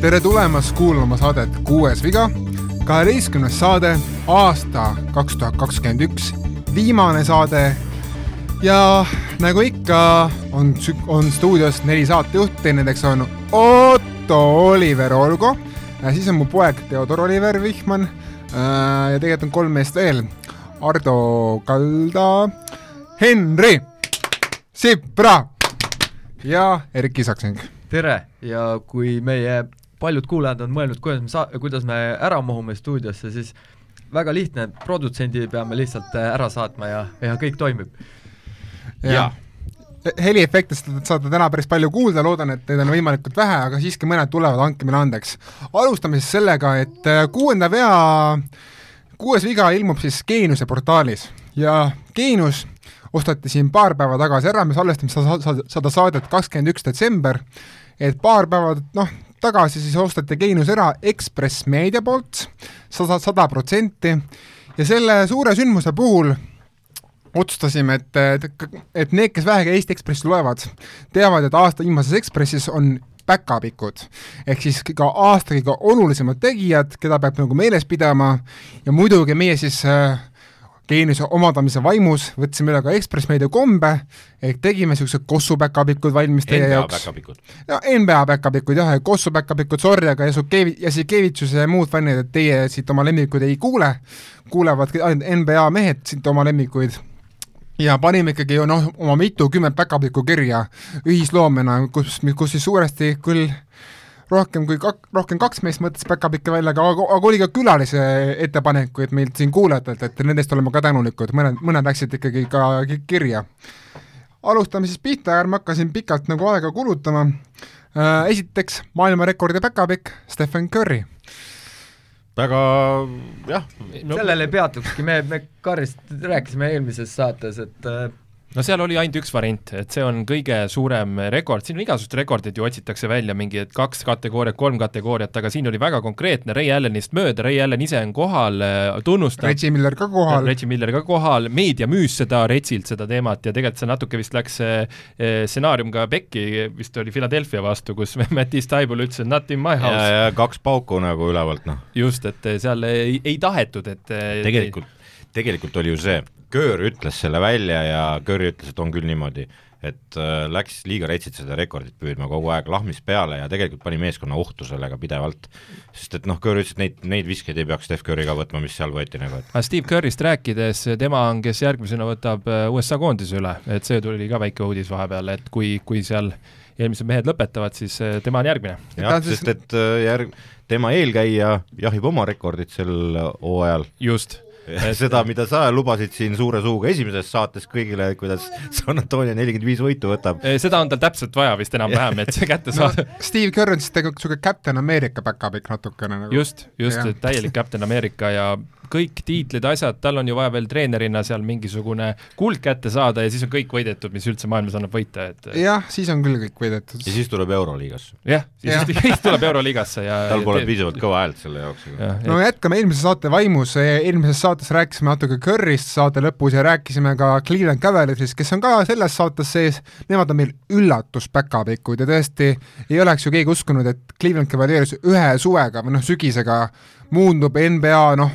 tere tulemast kuulama saadet Kuues viga, kaheteistkümnes saade, aasta kaks tuhat kakskümmend üks, viimane saade. Ja nagu ikka, on, on stuudios neli saatejuhti, nendeks on Otto Oliver Olgo, siis on mu poeg Theodor Oliver Vihman. Äh, ja tegelikult on kolm meest veel, Ardo Kalda, Henri Sipra ja Erik Isaksing. tere ja kui meie paljud kuulajad on mõelnud, kuidas me saa-, kuidas me ära mahume stuudiosse, siis väga lihtne, produtsendi peame lihtsalt äh, ära saatma ja, ja kõik toimib. jaa heliefektist saate täna päris palju kuulda, loodan, et neid on võimalikult vähe, aga siiski mõned tulevad, andke meile andeks. alustame siis sellega, et äh, kuuenda vea, kuues viga ilmub siis Geeniuse portaalis ja Geenius osteti siin paar päeva tagasi ära, me salvestame seda, seda saadet kakskümmend üks detsember, et paar päeva, noh, tagasi siis osteti Geenius ära Ekspress Meedia poolt sada, sada protsenti ja selle suure sündmuse puhul otsustasime, et, et need, kes vähegi Eesti Ekspressi loevad, teavad, et aasta viimases Ekspressis on päkapikud. ehk siis ka aasta kõige olulisemad tegijad, keda peab nagu meeles pidama ja muidugi meie siis äh, geeniuse omandamise vaimus võtsime üle ka Ekspress Meedia kombe, ehk tegime niisugused Kossu päkapikud valmis teie NBA jaoks. ja NBA päkapikud jah, ja Kossu päkapikud, sorry, aga Jasukevitš, Jasikevitšus ja muud fännid, et teie siit oma lemmikuid ei kuule, kuulevad ainult NBA mehed siit oma lemmikuid. Ja panime ikkagi noh, oma mitukümmend päkapikku kirja ühisloomena, kus, kus siis suuresti küll rohkem kui kak-, rohkem kaks meest mõtles päkapikke välja, aga, aga oli ka külalise ettepanekuid meilt siin kuulajatelt, et nendest oleme ka tänulikud, mõned, mõned läksid ikkagi ka kirja. alustame siis pihta, ärme hakka siin pikalt nagu aega kulutama. Äh, esiteks maailmarekordi päkapikk Stephen Curry väga jah no.. sellele peatukski, me, me Karist rääkisime eelmises saates, et äh, no seal oli ainult üks variant, et see on kõige suurem rekord, siin on igasugused rekordid ju otsitakse välja, mingi et kaks kategooriat, kolm kategooriat, aga siin oli väga konkreetne, Ray Allanist mööda, Ray Allan ise on kohal, tunnustab Reggie Miller ka kohal. Reggie Miller ka kohal, meedia müüs seda Retsilt, seda teemat ja tegelikult see natuke vist läks eh, stsenaarium ka pekki, vist oli Philadelphia vastu, kus Mattis Taibul ütles, et not in my house. ja, ja kaks pauku nagu ülevalt, noh. just, et seal ei, ei tahetud, et tegelikult, tegelikult oli ju see, Köör ütles selle välja ja Köör ütles, et on küll niimoodi, et äh, läks liiga retsit seda rekordit püüdma kogu aeg, lahmis peale ja tegelikult pani meeskonna ohtu sellega pidevalt. sest et noh, Köör ütles, et neid, neid viskeid ei peaks Steph Curry ka võtma, mis seal võeti nagu, et aga Steve Curry'st rääkides, tema on, kes järgmisena võtab äh, USA koondise üle, et see tuli ka väike uudis vahepeal, et kui, kui seal eelmised mehed lõpetavad, siis äh, tema on järgmine. jah, sest et järg-, tema eelkäija jahib oma rekordit sel hooajal. just seda, mida sa lubasid siin suure suuga esimeses saates kõigile, kuidas San Antonio nelikümmend viis võitu võtab. seda on tal täpselt vaja vist enam-vähem, et see kätte saada no,. Steve Kerr on siis tegelikult niisugune Captain America päkapikk natukene nagu. just, just, täielik Captain America ja kõik tiitlid, asjad, tal on ju vaja veel treenerina seal mingisugune kuld kätte saada ja siis on kõik võidetud, mis üldse maailmas annab võita, et jah, siis on küll kõik võidetud. ja siis tuleb Euroliigasse. jah, siis ja. siis tuleb Euroliigasse ja tal pole piisavalt kõva häält selle jaoks. no jätkame eelmise saate vaimus, eelmises saates rääkisime natuke Curry'st saate lõpus ja rääkisime ka Cleveland Cavaliersist, kes on ka selles saates sees, nemad on meil üllatuspäkapikud ja tõesti ei oleks ju keegi uskunud, et Cleveland Cavaliers ühe suvega või noh, sügisega muundub NBA noh,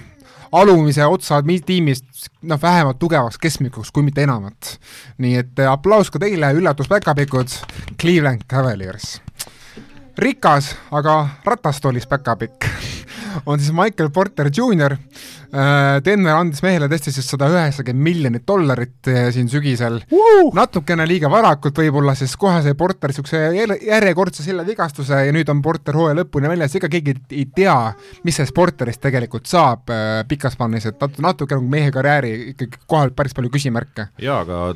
alumise otsa tiimist noh, vähemalt tugevaks keskmikuks, kui mitte enamat. nii et äh, aplaus ka teile, üllatuspäkapikud, Cleveland Cavaliers. rikas, aga ratastoolis päkapikk on siis Michael Porter Jr. Äh, Denver andis mehele tõesti siis sada üheksakümmend miljonit dollarit äh, siin sügisel uh!, natukene liiga varakult võib-olla, sest kohe sai Porter niisuguse järjekordse seljavigastuse ja nüüd on Porter hooaja lõpuni väljas, ega keegi ei tea, mis sellest Porterist tegelikult saab äh, pikas plaanis, et nat-, natuke nagu mehe karjääri ikkagi kohal päris palju küsimärke. jaa, aga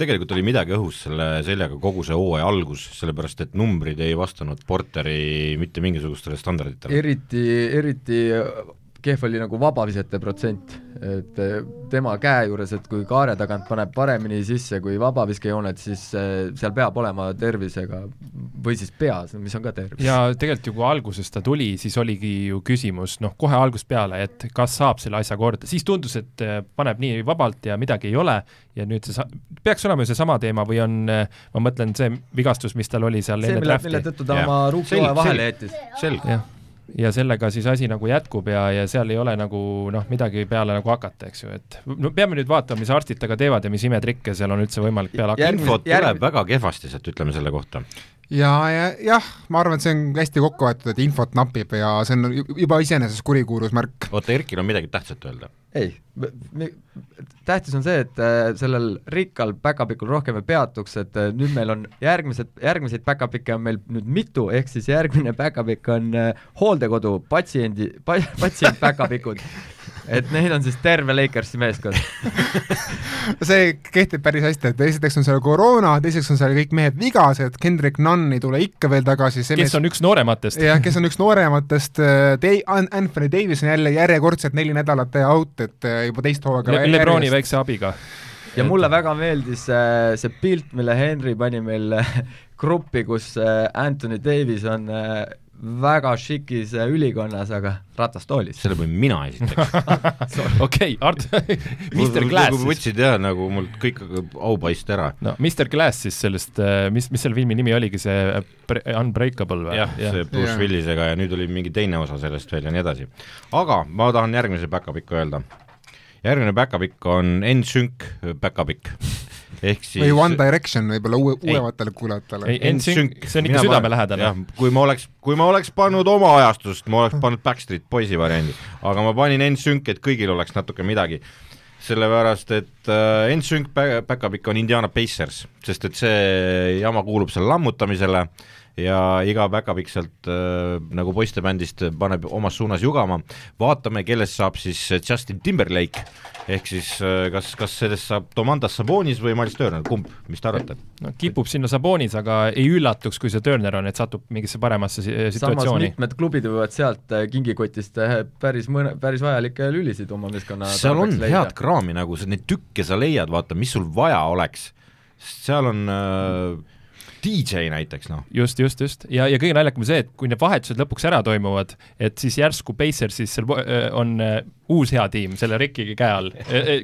tegelikult oli midagi õhus selle seljaga kogu see hooaja algus, sellepärast et numbrid ei vastanud Porteri mitte mingisugustele standarditele. eriti, eriti kehv oli nagu vabavisete protsent, et eh, tema käe juures, et kui kaare tagant paneb paremini sisse kui vabaviskejoonet, siis eh, seal peab olema tervisega või siis peas, mis on ka tervis. ja tegelikult ju, kui alguses ta tuli, siis oligi ju küsimus, noh, kohe algusest peale, et kas saab selle asja korda, siis tundus, et eh, paneb nii vabalt ja midagi ei ole ja nüüd see sa-, peaks olema ju seesama teema või on, ma mõtlen, see vigastus, mis tal oli seal see, enne mille, mille tõttu ta Jah. oma ruukjoe vahele jättis. selge jah, ja sellega siis asi nagu jätkub ja, ja seal ei ole nagu noh, midagi peale nagu hakata, eks ju, et no peame nüüd vaatama, mis arstid temaga teevad ja mis imetrikke seal on üldse võimalik peale hakata. Infot järg- tuleb väga kehvasti sealt, ütleme selle kohta. Ja, ja jah, ma arvan, et see on hästi kokku võetud, et infot napib ja see on ju- juba iseenesest kurikuulus märk. oota, Erkil on midagi tähtsat öelda? ei, tähtis on see, et äh, sellel rikkal back-up'ikul rohkem ei peatuks, et äh, nüüd meil on järgmised, järgmiseid back-up'ike on meil nüüd mitu, ehk siis järgmine back-up'ik on äh, hooldekodu patsiendi pa,, patsient back-up'ikud. et neil on siis terve Lakersi meeskond. see kehtib päris hästi, et esiteks on seal koroona, teiseks on seal kõik mehed vigased, Kendrick Nunn ei tule ikka veel tagasi, see kes on üks noorematest. jah, kes on üks noorematest, Dei-, Anthony Davis on jälle järjekordselt neli nädalat out, et äh, juba teist hooaega Le Lebroni väikse abiga. ja mulle väga meeldis äh, see pilt, mille Henry pani meil äh, gruppi, kus äh, Anthony Davis on äh, väga šikis äh, ülikonnas, aga ratastoolis. selle panin mina esiteks. okei, Art, Mr Glass siis. võtsid jah, nagu mul kõik aupaist ära. no Mr Glass siis sellest, mis, mis selle filmi nimi oligi, see Bre- Unbreakable või? jah, see Bruce Jah. Willisega ja nüüd oli mingi teine osa sellest veel ja nii edasi. aga ma tahan järgmise back-up'iku öelda. järgmine back-up'ik on NSYNC back-up'ik ehk siis või One Direction võib-olla uue, Ei. uuematele kuulajatele ei, NSYNC, see on ikka südamelähedane. kui ma oleks, kui ma oleks pannud oma ajastust, ma oleks pannud Backstreet Boysi variandi, aga ma panin NSYNC, et kõigil oleks natuke midagi. sellepärast, et äh, NSYNC back- back-up'ik on Indiana Pacers, sest et see jama kuulub selle lammutamisele ja iga back-up'ik sealt äh, nagu poistebändist paneb omas suunas jugama, vaatame, kellest saab siis Justin Timberlake, ehk siis äh, kas, kas sellest saab Domantas Sabonis või Miles Turner, kumb, mis te arvate? no kipub sinna Sabonis, aga ei üllatuks, kui see Turner on, et satub mingisse paremasse si- samas situatsiooni. mitmed klubid võivad sealt äh, kingikotist äh, päris mõne, päris vajalikke lülisid oma meeskonna seal on leida. head kraami nagu, sa neid tükke sa leiad, vaata, mis sul vaja oleks. sest seal on äh, DJ näiteks, noh. just, just, just ja, ja kõige naljakam on see, et kui need vahetused lõpuks ära toimuvad, et siis järsku Pacersis seal on äh, uus hea tiim selle Ricki käe all,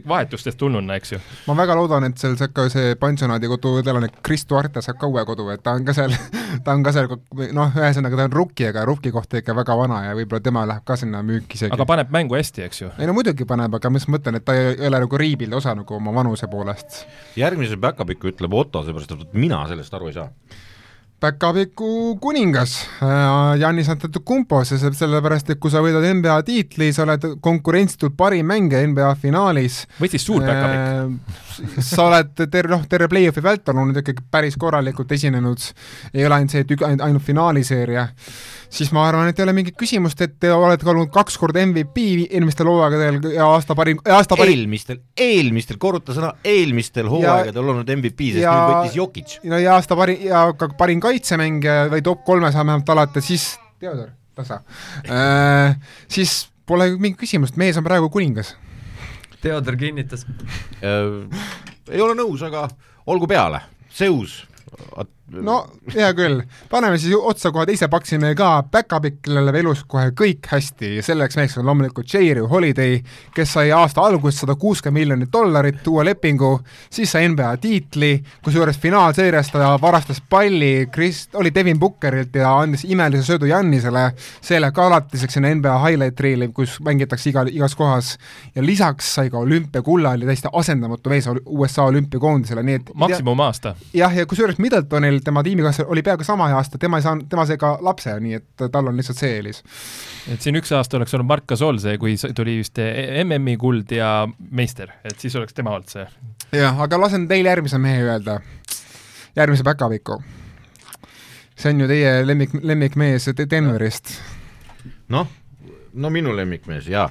vahetustest tulnuna, eks ju. ma väga loodan, et seal saab ka see pansionaadi koduelanik Chris Duarte saab ka uue kodu, et ta on ka seal, ta on ka seal, noh, ühesõnaga ta on rukki, aga rukki kohta ikka väga vana ja võib-olla tema läheb ka sinna müüki isegi. aga paneb mängu hästi, eks ju. ei no muidugi paneb, aga mis ma mõtlen, et ta ei ole nagu riibil osa nagu oma vanuse poolest. järgmise back-up'iku ütleb Otto, seepärast et mina sellest aru ei saa. Backupiku kuningas äh, Janis Antetokounmpo, saab sellepärast, et kui sa võidad NBA tiitli, sa oled konkurentsitult parim mängija NBA finaalis. või siis suur back-up'ik. Äh, sa oled terve, noh, terve play-off'i vältel olnud ikkagi päris korralikult esinenud, ei ole ainult see, et ük-, ainult, ainult finaaliseeria, siis ma arvan, et ei ole mingit küsimust, et te olete olnud kaks korda MVP eelmistel hooaegadel ja aasta parim, aasta parim eelmistel, eelmistel, korruta sõna, eelmistel hooaegadel olnud MVP, sest ja- nüüd võttis Jokic. no ja aasta parim ja ka parim kaitsemängija või top kolmes vähemalt alati, siis Theodor, tasa äh,, siis pole mingit küsimust, mees on praegu kuningas. Theodor kinnitas, Äh, ei ole nõus, aga olgu peale, Zeus. No hea küll, paneme siis otsa kohe teise paksimehe ka, back-up'ik, kellele läheb elus kohe kõik hästi. Ja selleks meheks on loomulikult J.R. Holiday, kes sai aasta alguses sada kuuskümmend miljonit dollarit, uue lepingu, siis sai NBA tiitli, kusjuures finaalseerias ta varastas palli, Chris, oli Devin Bookerilt ja andis imelise söödu Jannisele, see läheb ka alatiseks sinna NBA highlight reel'i, kus mängitakse igal, igas kohas, ja lisaks sai ka olümpiakulla, oli täiesti asendamatu mees USA olümpiakoondisele, nii et maksimumaasta. jah, ja kusjuures Middletonil, tema tiimikaaslane, oli peaaegu sama aasta, tema ei saanud, tema sai ka lapse, nii et tal on lihtsalt see eelis. et siin üks aasta oleks olnud Mark Gasol see, kui tuli vist MM-i kuld ja meister, et siis oleks tema olnud see. jah, aga lasen teil järgmise mehe öelda, järgmise päkapiku. see on ju teie lemmik, lemmikmees De- Denverist. noh, no minu lemmikmees, jaa.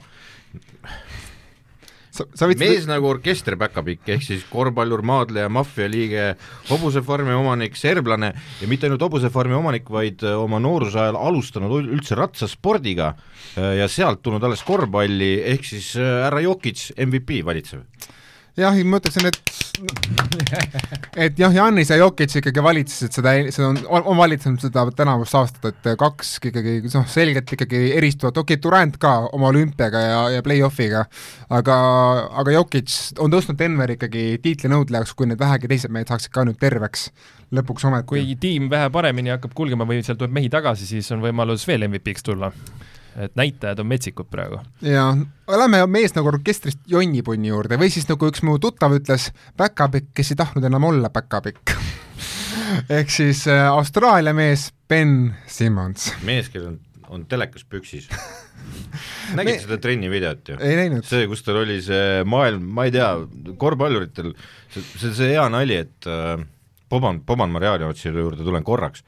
Sa võid mees nagu orkester päkapikk, ehk siis korvpallur, maadleja, maffialiige, hobusefarmi omanik, serblane ja mitte ainult hobusefarmi omanik, vaid äh, oma nooruse ajal alustanud üldse ratsaspordiga äh, ja sealt tulnud alles korvpalli, ehk siis äh, härra Jokic, MVP valitsev. Jah, ma ütleksin, et et jah, Janis ja Jokic ikkagi valitsesid seda, seda on, on valitsenud seda tänavust aastat, et kaks ikkagi noh, selgelt ikkagi eristuvat, okei okay,, Durand ka oma olümpiaga ja, ja play-off'iga, aga, aga Jokic on tõstnud Denveri ikkagi tiitlinõudlejaks, kui need vähegi teised mehed saaksid ka nüüd terveks lõpuks ometi. kui tiim vähe paremini hakkab kulgema või seal tuleb mehi tagasi, siis on võimalus veel MVP-ks tulla et näitajad on metsikud praegu. ja lähme mees nagu orkestrist jonnipunni juurde või siis nagu üks mu tuttav ütles, päkapikk, kes ei tahtnud enam olla päkapikk ehk siis äh, Austraalia mees Ben Simmons. mees, kellel on, on telekas püksis nägid Me... seda trenni videot ju? ei näinud. see, kus tal oli see maailm, ma ei tea, korvpalluritel, see, see, see hea nali, et äh, Boban, Boban Marjanovici juurde tulen korraks,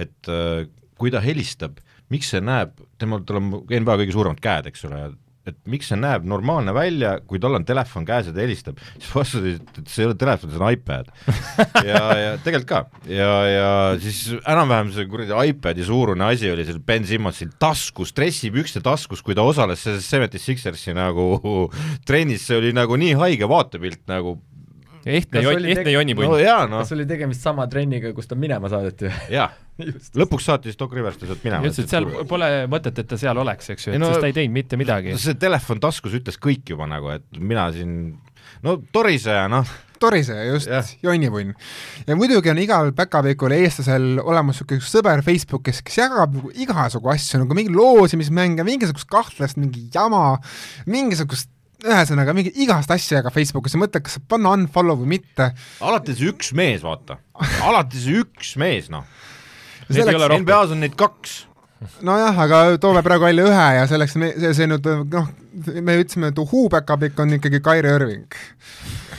et äh, kui ta helistab miks see näeb, temal, tal on NBA kõige suuremad käed, eks ole, et miks see näeb normaalne välja, kui tal on telefon käes ja ta helistab, siis vastus oli, et see ei ole telefon, see on iPad. ja, ja tegelikult ka, ja, ja siis enam-vähem see kuradi iPadi suurune asi oli seal Ben Simmonsil taskus, dressipükste taskus, kui ta osales selles Seventy Sixersi nagu trennis, see oli nagu nii haige vaatepilt nagu ehtne jon-, ehtne jonnipunn. no jaa, noh. kas oli tegemist sama trenniga, kus ta minema saadeti? jaa lõpuks saatis Doc Rivers ta sealt minema. ütles, et seal pole mõtet, et ta seal oleks, eks ju, et no, sest ta ei teinud mitte midagi. see telefon taskus ütles kõik juba nagu, et mina siin, no toriseja, noh toriseja, just, jonnipunn. ja muidugi on igal päkapikul eestlasel olemas niisugune sõber Facebookis, kes jagab nagu igasugu asju, nagu mingi loosimismänge, mingisugust kahtlast mingi jama, mingisugust ühesõnaga mingi igast asja jagab Facebookis ja mõtled, kas panna unfollow või mitte. alati see üks mees, vaata, alati see üks mees, noh. Selleks NBA-s on neid kaks. Nojah, aga toome praegu välja ühe ja selleks me, see, see nüüd noh, me ütlesime, et uhuu päkapikk on ikkagi Kairi Irving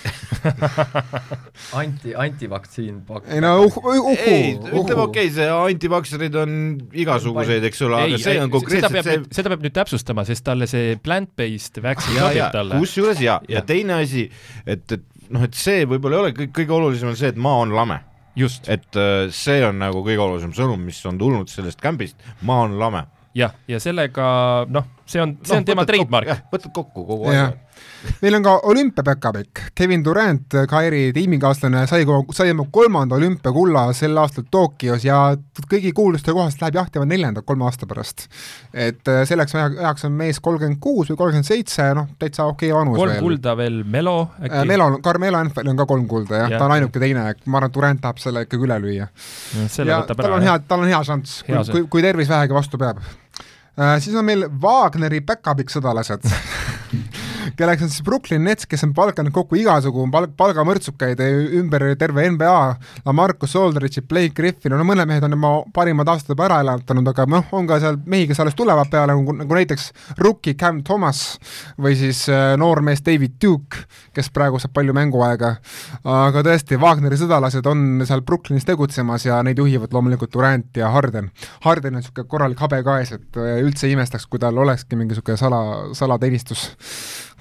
anti, antivaktsiin pakub. ei no uh, uh, uh, ei, ütleme okei okay,, see antivaktsineid on igasuguseid, eks ole, aga see on konkreetselt seda peab, see seda peab nüüd täpsustama, sest talle see plant-based vaccine sobib talle. kusjuures ja, ja, ja teine asi, et, et noh, et see võib-olla ei ole kõik, kõige olulisem on see, et maa on lame et äh, see on nagu kõige olulisem sõnum, mis on tulnud sellest kämbist, maa on lame. jah, ja sellega noh, see on, see no, on tema trademark. võtad kokku kogu aja meil on ka olümpiapäkapikk, Kevin Durant, Kairi tiimikaaslane, sai, sai oma kolmanda olümpiakulla sel aastal Tokyos ja kõigi kuulduste kohast läheb jahtima neljandat kolme aasta pärast. et äh, selleks ajaks on mees kolmkümmend kuus või kolmkümmend seitse, noh, täitsa okei okay vanus kolm veel. kulda veel Melo äkki? Äh, Melo, Carmelo Anthony on ka kolm kulda jah ja., ta on ainuke teine, ma arvan, et Durant tahab selle ikkagi üle lüüa. ja tal on hea, tal on hea šanss, kui, kui, kui tervis vähegi vastu peab äh,. Siis on meil Wagneri päkapikk sõdalased kelleks on siis Brooklyn Nets, kes on palganud kokku igasugu palk, palgamõrtsukaid ümber terve NBA, Lamarcus Aldridge'i, Blake Griffin, no mõned mehed on oma parimad aastad juba ära elatanud, aga noh, on ka seal mehi, kes alles tulevad peale, nagu, nagu näiteks rookie Cam Thomas või siis äh, noormees David Duke, kes praegu saab palju mänguaega. aga tõesti, Wagneri sõdalased on seal Brooklynis tegutsemas ja neid juhivad loomulikult Durant ja Harden. Harden on niisugune korralik habe ka ees, et äh, üldse ei imestaks, kui tal olekski mingi niisugune sala, salateenistus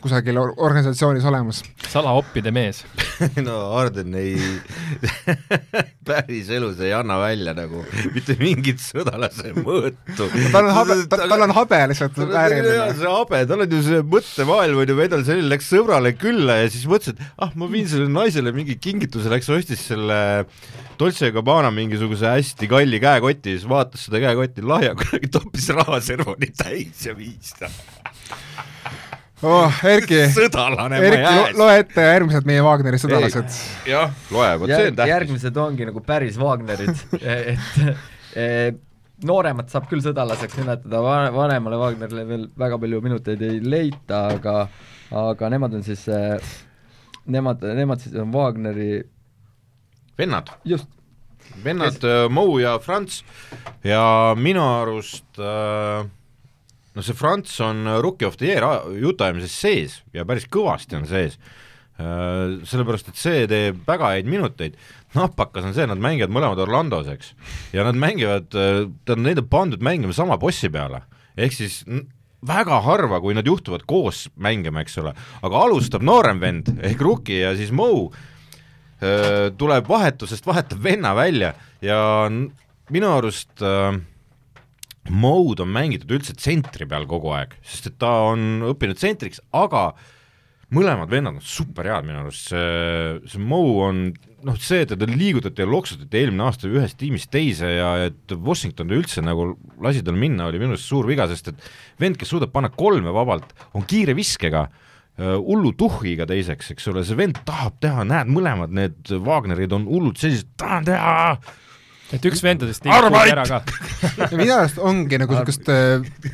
kusagil organisatsioonis olemas. salaoppide mees no Arden ei päriselus ei anna välja nagu mitte mingit sõdalase mõõtu tal on habe, tal on habe lihtsalt vääriline. see habe, tal on ju see mõttemaailm on ju vedel selline, läks sõbrale külla ja siis mõtles, et ah, ma viin sellele naisele mingi kingituse, läks ostis selle Dolce Gabbana mingisuguse hästi kalli käekoti, siis vaatas seda käekotti lahja, kuidagi toppis rahaservani täis ja viis ta oh, Erki, Erki, loe ette järgmised meie Wagneri sõdalased. jah, loe, vot see on tähtis. järgmised ongi nagu päris Wagnerid et et nooremat saab küll sõdalaseks nimetada, vanemale Wagnerile veel väga palju minuteid ei leita, aga aga nemad on siis, nemad, nemad siis on Wagneri vennad. just. vennad Kes... Äh, Mo ja Franz ja minu arust äh, no see Franz on Rookie of the Year jutuajamises sees ja päris kõvasti on sees, äh, sellepärast et see teeb väga häid minuteid, napakas on see, nad mängivad mõlemad Orlandos, eks, ja nad mängivad, äh, tähendab, neid on pandud mängima sama bossi peale, ehk siis väga harva, kui nad juhtuvad koos mängima, eks ole, aga alustab noorem vend ehk Rookie ja siis Mo öö, tuleb vahetusest, vahetab venna välja ja minu arust öö, Mo'd on mängitud üldse tsentri peal kogu aeg, sest et ta on õppinud tsentriks, aga mõlemad vennad on super head minu arust, see, see Mo on noh, see, et teda liigutati ja loksutati eelmine aasta ühest tiimist teise ja et Washington üldse nagu lasi tal minna, oli minu arust suur viga, sest et vend, kes suudab panna kolme vabalt, on kiire viskega, hullu tuhhiga teiseks, eks ole, see vend tahab teha, näed, mõlemad need Wagnerid on hullult sellised, tahan teha, et üks vendadest kuhugi ära ka. minu arust ongi nagu niisugust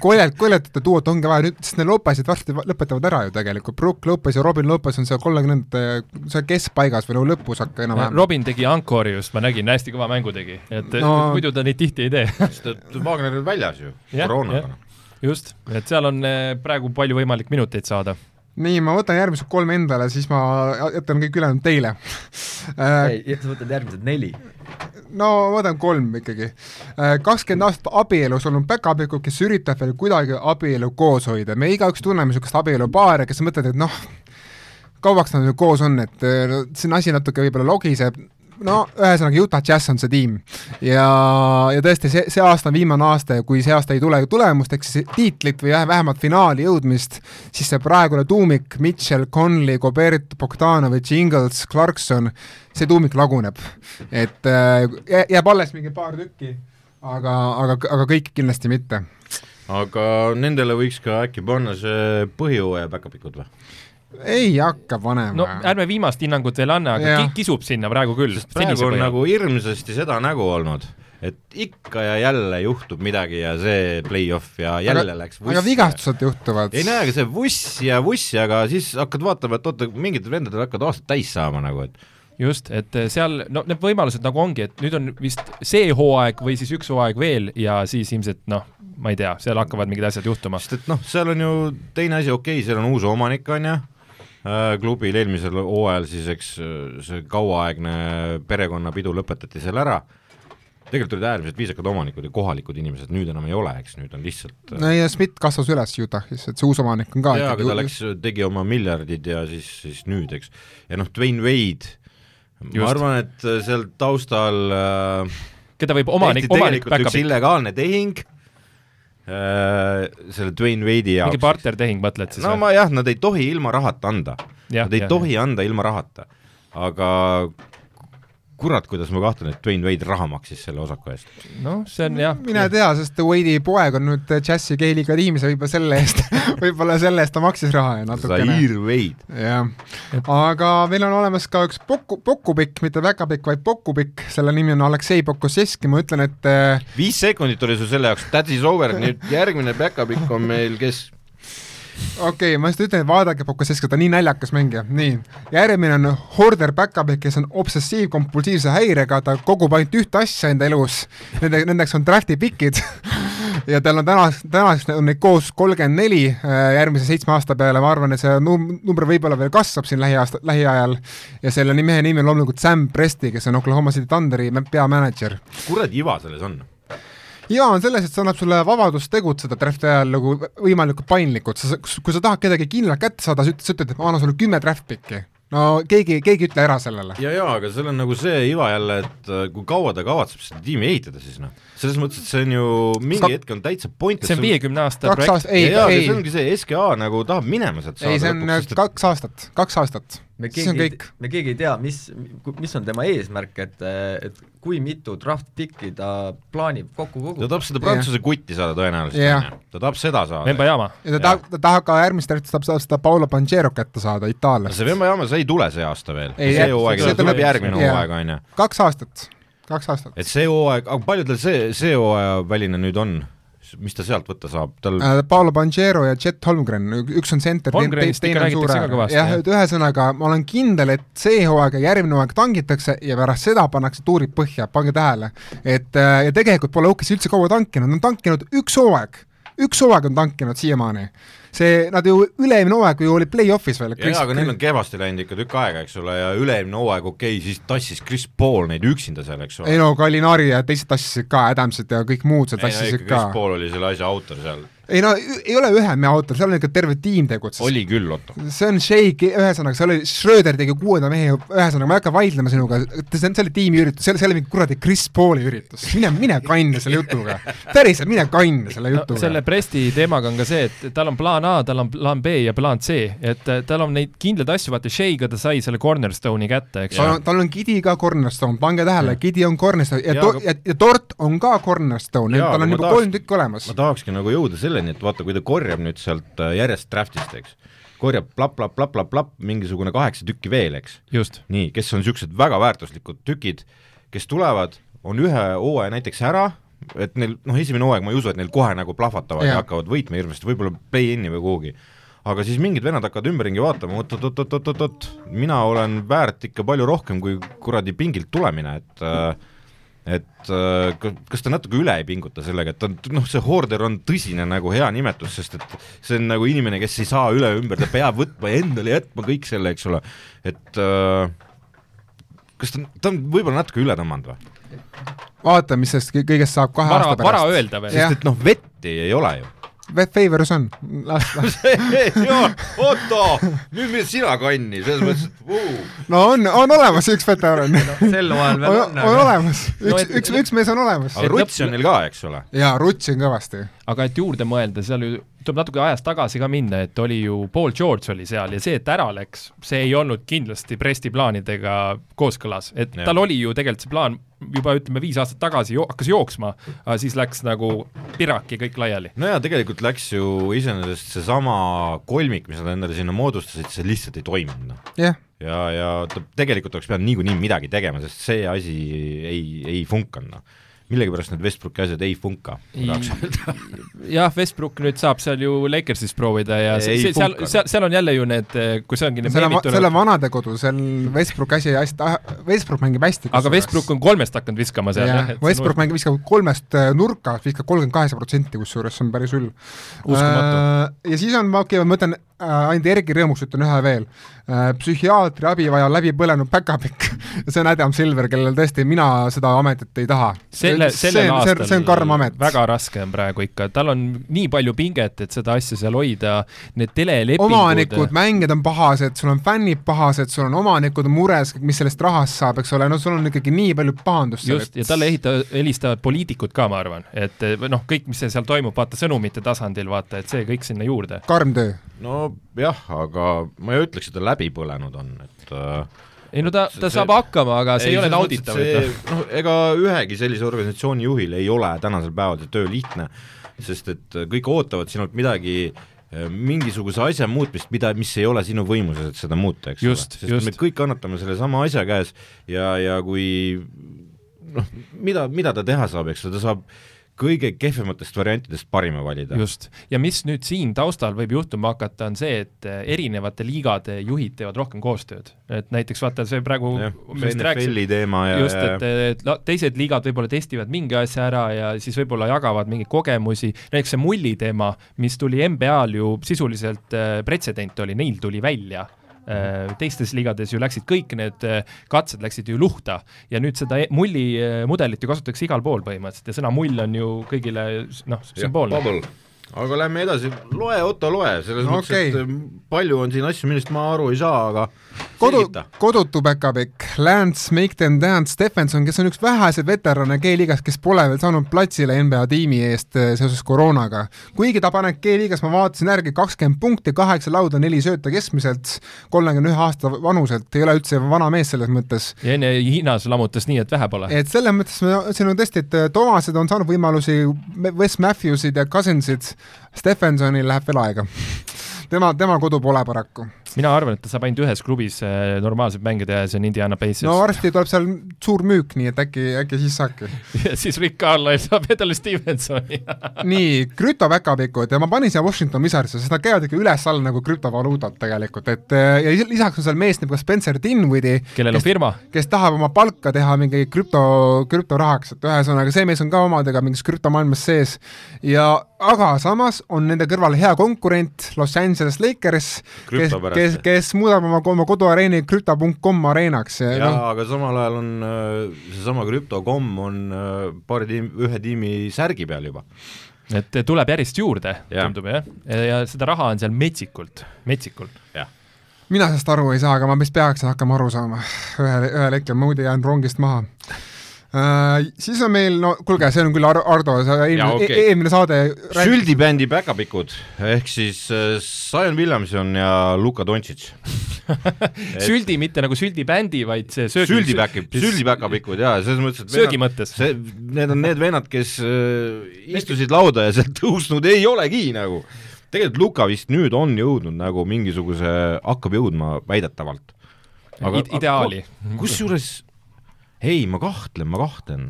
koljet, koljetute duot ongi vaja nüüd, sest need Lopesid varsti va- lõpetavad ära ju tegelikult, Brook Lopez ja Robin Lopez on seal kolmekümnendate, seal keskpaigas või nagu lõpus hakka enam-vähem. Robin tegi Ancori just, ma nägin, hästi kõva mängu tegi, et No- muidu ta neid tihti ei tee. sest et Wagner on väljas ju, koroonaga just, et seal on eh, praegu palju võimalik minuteid saada. nii, ma võtan järgmised kolm endale, siis ma jätan kõik ülejäänud teile. Äh, ei, sa võtad järgmised neli. no ma võtan kolm ikkagi. kakskümmend aastat abielus olnud päkapikud, kes üritab veel kuidagi abielu koos hoida, me igaüks tunneme niisugust abielupaare, kes mõtlevad, et noh, kauaks nad ju koos on, et eh, see asi natuke võib-olla logiseb, no ühesõnaga Utah Jazz on see tiim ja, ja tõesti, see, see aasta on viimane aasta ja kui see aasta ei tule tulemust, ehk siis tiitlit või vähe- vähemalt finaali jõudmist, siis see praegune tuumik, Mitchell, Conley, Gobert, Bogdanovitš, Ingles, Clarkson, see tuumik laguneb. et äh, jää- jääb alles mingi paar tükki, aga, aga, aga kõik kindlasti mitte. aga nendele võiks ka äkki panna see põhijooaja päkapikud või? Ei hakka panema no ärme viimast hinnangut veel anna, aga ki kisub sinna praegu küll. praegu on nagu hirmsasti seda nägu olnud, et ikka ja jälle juhtub midagi ja see play-off ja jälle aga, läks aga vigastused juhtuvad. ei näe, aga see vuss ja vuss, aga siis hakkad vaatama, et oota, mingitel vendadel hakkavad aastad täis saama nagu, et just, et eh, seal, no need võimalused nagu ongi, et nüüd on vist see hooaeg või siis üks hooaeg veel ja siis ilmselt noh, ma ei tea, seal hakkavad mingid asjad juhtuma. sest et noh, seal on ju teine asi, okei okay,, seal on uus omanik, on ju, klubil eelmisel hooajal siis eks äh, see kauaaegne perekonnapidu lõpetati seal ära, tegelikult olid äärmiselt viisakad omanikud ja kohalikud inimesed, nüüd enam ei ole, eks nüüd on lihtsalt no ja Schmidt kasvas üles Utah'is, et see uus omanik on ka jaa, aga ta läks, tegi oma miljardid ja siis, siis nüüd, eks. ja noh, Dwayne Wade, ma arvan, et äh, seal taustal äh, keda võib omanik, omanik tegelikult üks illegaalne tehing äh, selle Dwayne Wade'i jaoks. mingi partnertehing mõtled siis no või? ma jah, nad ei tohi ilma rahata anda, nad ei jah, tohi anda ilma rahata, aga kurat, kuidas ma kahtlen, et Dwayne Wade raha maksis selle osaku eest. noh, see on jah, mine tea, sest Wade'i poeg on nüüd Jazzi Keiliga tiimis ja võib-olla selle eest, võib-olla selle eest ta maksis raha ja natukene. Zaire Wade. jah, aga meil on olemas ka üks Poku, Pokupikk, mitte väga pikk, vaid Pokupikk, selle nimi on Aleksei Pokuseski, ma ütlen, et äh, viis sekundit oli sul selle jaoks, that is over, nüüd järgmine back-up'ik on meil, kes okei okay,, ma just ütlen, et vaadake Pokuseski, ta on nii naljakas mängija, nii. järgmine on Horder Backupik, kes on obsessiivkompulsiivse häirega, ta kogub ainult ühte asja enda elus, nende, nendeks on draft'i pikid ja tal on täna, tänaseks on neid koos kolmkümmend neli järgmise seitsme aasta peale, ma arvan, et see num- number võib-olla veel kasvab siin lähiaasta, lähiajal ja selle mehe nimi on loomulikult Sam Presti, kes on Oklahoma City Thunderi mä- peamänedžer. kuradi iva selles on? Hea on selles, et see annab sulle vabadust tegutseda draft'i ajal nagu võimalikult paindlikult, sa, kui sa tahad kedagi kindlalt kätte saada, sa ütled, sa ütled, et ma annan sulle kümme draft pick'i. no keegi, keegi ei ütle ära sellele. ja, ja aga seal on nagu see iva jälle, et äh, kui kaua ta kavatseb seda tiimi ehitada siis noh, selles mõttes, et see on ju mingi Sta- hetk on täitsa point, see on viiekümne aasta projekt. aastat, ei, ei aga see, ongi see SKA nagu tahab minema sealt ei, see on lõpuks, et- kaks aastat, kaks aastat. Me on keegi kõik., me keegi ei tea, mis, mis on tema eesmärk, et, et kui mitu draft pick'i ta plaanib kokku ta koguda. tahab seda prantsuse kutti saada tõenäoliselt onju, ta tahab seda saada. Vembajaama. ja ta tahab, ta tahab ka järgmist draft'i tahab saada seda Paolo Pangero kätte saada Itaaliast. see Vembajaama, see ei tule see aasta veel, see hooaeg see tuleb järgmine hooaeg onju. kaks aastat, kaks aastat. et see hooaeg, aga palju tal see, see hooaja väline nüüd on, mis ta sealt võtta saab, tal Äh, Paolo Pangero ja Chet Holmgren, üks on center, räägitakse ka kõvasti, jah et ühesõnaga ma olen kindel, et see hooaeg ja järgmine hooaeg tangitakse ja pärast seda pannakse tuurid põhja, pange tähele. et äh, ja tegelikult pole Oukis üldse kaua tankinud, nad on tankinud üks hooaeg, üks hooaeg on tankinud siiamaani. see, nad ju üle-eelmine hooaeg ju oli play-off'is veel. jaa, aga neil on kehvasti läinud ikka tükk aega, eks ole, ja üle-eelmine hooaeg okei okay,, siis tassis Chris Paul neid üksinda seal, eks ole ei. no Gallinari ja teised tassisid ka, Adamsid ja kõik muud seal tassisid ka Chris. Paul oli selle asja autor seal. Ei no ei ole ühe mehe autor, seal on ikka terve tiim tegutses. oli küll, Otto. see on Shake, ühesõnaga, see oli, Schröder tegi kuuenda mehe, ühesõnaga ma ei hakka vaidlema sinuga, see on, see oli tiimiüritus, see oli, see oli mingi kuradi Chris Pauli üritus, mine, mine kanni selle jutuga. päriselt, mine kanni selle no, jutuga selle Presti teemaga on ka see, et tal on plaan A, tal on plaan B ja plaan C, et äh, tal on neid kindlaid asju, vaata Sheiga ta sai selle cornerstone'i kätte, eks on, tal on Gidi ka cornerstone, pange tähele, Gidi on cornerstone ja, to, aga- ja, ja Tort on ka cornerstone, tal on juba tahaks- kolm tükki olemas ma. tahakski nagu jõuda selleni, et vaata, kui ta korjab nüüd sealt äh, järjest draft'ist, eks, korjab plapp-plapp-plapp-plapp-plapp mingisugune kaheksa tükki veel, eks, nii, kes on niisugused väga väärtuslikud tükid, kes tulevad, on ühe hooaja näiteks ära, et neil noh, esimene hooaeg ma ei usu, et neil kohe nagu plahvatavad ja, ja hakkavad võitma hirmsasti, võib-olla play-in'i või kuhugi. aga siis mingid vennad hakkavad ümberringi vaatama, oot-oot-oot-oot-oot, mina olen väärt ikka palju rohkem kui kuradi pingilt tulemine, et äh, et äh, ka- kas ta natuke üle ei pinguta sellega, et ta on noh, see hoorder on tõsine nagu hea nimetus, sest et see on nagu inimene, kes ei saa üle ümber, ta peab võtma endale jätma kõik selle, eks ole, et äh, kas ta, ta on võib-olla natuke üle tõmmanud või? vaata, mis sellest kõ- kõigest saab kahe vara aasta, vara pärast. öelda veel. Sest et noh, vetti ei ole ju. Favors on, las, las, Otto, nüüd mine sina kanni, selles mõttes, et vuu. no on, on olemas üks veteran. sel hooajal veel on, on, on olemas, No üks et-, üks, üks mees on olemas. aga Rutsi on neil ka, eks ole. jaa, rutsin kõvasti. Aga et juurde mõelda, seal ju tuleb natuke ajas tagasi ka minna, et oli ju Paul George oli seal ja see, et ära läks, see ei olnud kindlasti Presti plaanidega kooskõlas, et Jah. tal oli ju tegelikult see plaan juba ütleme viis aastat tagasi jo hakkas jooksma, aga siis läks nagu piraki kõik laiali. no ja tegelikult läks ju iseenesest seesama kolmik, mis nad endale sinna moodustasid, see lihtsalt ei toiminud, noh. jah, ja, ja ta tegelikult oleks pidanud niikuinii midagi tegema, sest see asi ei, ei funkanud, noh. Millegipärast need Westbrooki asjad ei funka, tahaks öelda. jah, Westbrook nüüd saab seal ju Lakersis proovida ja see, Ei see, seal funka., seal, seal on jälle ju need, kui see ongi need selle, selle vanadekodu, seal Westbrook asi hästi, Westbrook mängib hästi. aga Westbrook on kolmest hakanud viskama seal jah, Westbrook mängib, viskab kolmest äh, nurkast, viskab kolmkümmend kaheksa protsenti, kusjuures see on päris hull. Uskumatu. ja siis on, ma okei, ma mõtlen äh, ainult Erki rõõmuks ütlen ühe veel äh,. psühhiaatri abi vaja läbi põlenud päkapikk see on Adam Silver, kellel tõesti mina seda ametit ei taha. selle, sellel aastal see on karm amet. väga raske on praegu ikka, tal on nii palju pinget, et seda asja seal hoida, need telelepingud omanikud, mängijad on pahased, sul on fännid pahased, sul on omanikud mures, mis sellest rahast saab, eks ole, no sul on ikkagi nii palju pahandust just, ja talle ehita-, helistavad poliitikud ka, ma arvan, et noh, kõik, mis seal toimub, vaata sõnumite tasandil, vaata, et see kõik sinna juurde. karm töö. nojah, aga ma ei ütleks, et ta läbi põlenud on, et äh, ei no ta, ta See- saab hakkama, aga see ei, ei ole nauditav, noh, ega ühegi sellise organisatsiooni juhil ei ole tänasel päeval see töö lihtne, sest et kõik ootavad sinult midagi eh, mingisuguse asja muutmist, mida, mis ei ole sinu võimuses, et seda muuta, eks Just, ole. sest just. me kõik kannatame sellesama asja käes ja, ja kui noh, mida, mida ta teha saab, eks ole, ta saab kõige kehvematest variantidest parima valida. just, ja mis nüüd siin taustal võib juhtuma hakata, on see, et eh, erinevate liigade juhid teevad rohkem koostööd, et näiteks vaata see praegu me see NFL-i teema ja, just, et et la- teised liigad võib-olla testivad mingi asja ära ja siis võib-olla jagavad mingeid kogemusi, näiteks see mulli teema, mis tuli NBA-l ju sisuliselt äh, pretsedent oli, neil tuli välja teistes liigades ju läksid kõik need äh, katsed läksid ju luhta. Ja nüüd seda e- mulli äh, mudelit ju kasutatakse igal pool põhimõtteliselt. Ja sõna mull on ju kõigile noh, sümboolne. Aga lähme edasi, loe Otto, loe, selles No mõttes okay., et äh, palju on siin asju, millest ma aru ei saa, aga kodu kodutu päkapikk, Lance Make Them Dance Stephenson, kes on üks väheseid veterane G-liigas, kes pole veel saanud platsile NBA tiimi eest eh, seoses koroonaga. kuigi ta paneb G-liigas, ma vaatasin järgi, kakskümmend punkti, kaheksa lauda, neli sööta keskmiselt, kolmekümne ühe aasta vanuselt, ei ole üldse vana mees selles mõttes. ja enne Hiinas lammutas nii, et vähe pole. et selles mõttes me- siin on tõesti, et Tomased on saanud võimalusi, Wes Matthewsid ja Cousinsid, Stephensonil läheb veel aega. tema, tema kodu pole paraku. Mina arvan, et ta saab ainult ühes klubis äh, normaalselt mängida ja see on Indiana Pacers no varsti tuleb seal suur müük, nii et äkki, äkki siis saabki. ja siis Rick Carlisle saab endale Stevensoni nii, krüptopäkapikud ja ma panin siia Washington Wizardisse, sest nad käivad ikka üles-alla nagu krüptovaluutad tegelikult, et eh, ja lis- lisaks on seal mees nagu Spencer Dinwiddie, kellel on firma kes tahab oma palka teha mingi krüpto, krüptorahaks, et ühesõnaga see mees on ka omadega mingis krüptomaailmas sees ja aga samas on nende kõrval hea konkurent Los Angeles Lakers, kes. kes, kes muudab oma, oma koduareeni krüpto.com areenaks ja jaa noh, aga samal ajal on äh, seesama krüpto.com on äh, paari tiim, ühe tiimi särgi peal juba. et tuleb järjest juurde, Jah. tundub jah, ja seda raha on seal metsikult, metsikult. mina sellest aru ei saa, aga ma vist peaksin hakkama aru saama ühel, ühel hetkel, muidu jään rongist maha uh,. siis on meil, no kuulge, see on küll Ar-, Ardo, sa eelmine okay., eelmine saade rääk- süldibändi päkapikud ehk siis äh, Zion Williamson ja Luka Doncic. süldi mitte nagu süldibändi, vaid see söögi. süldipäki, süldipäkapikud jaa, selles mõttes, et söögi mõttes. see, need on need vennad, kes äh, istusid lauda ja sealt tõusnud ei olegi nagu. tegelikult Luka vist nüüd on jõudnud nagu mingisuguse, hakkab jõudma väidetavalt. ideaali. kusjuures ei, ma kahtlen, ma kahtlen.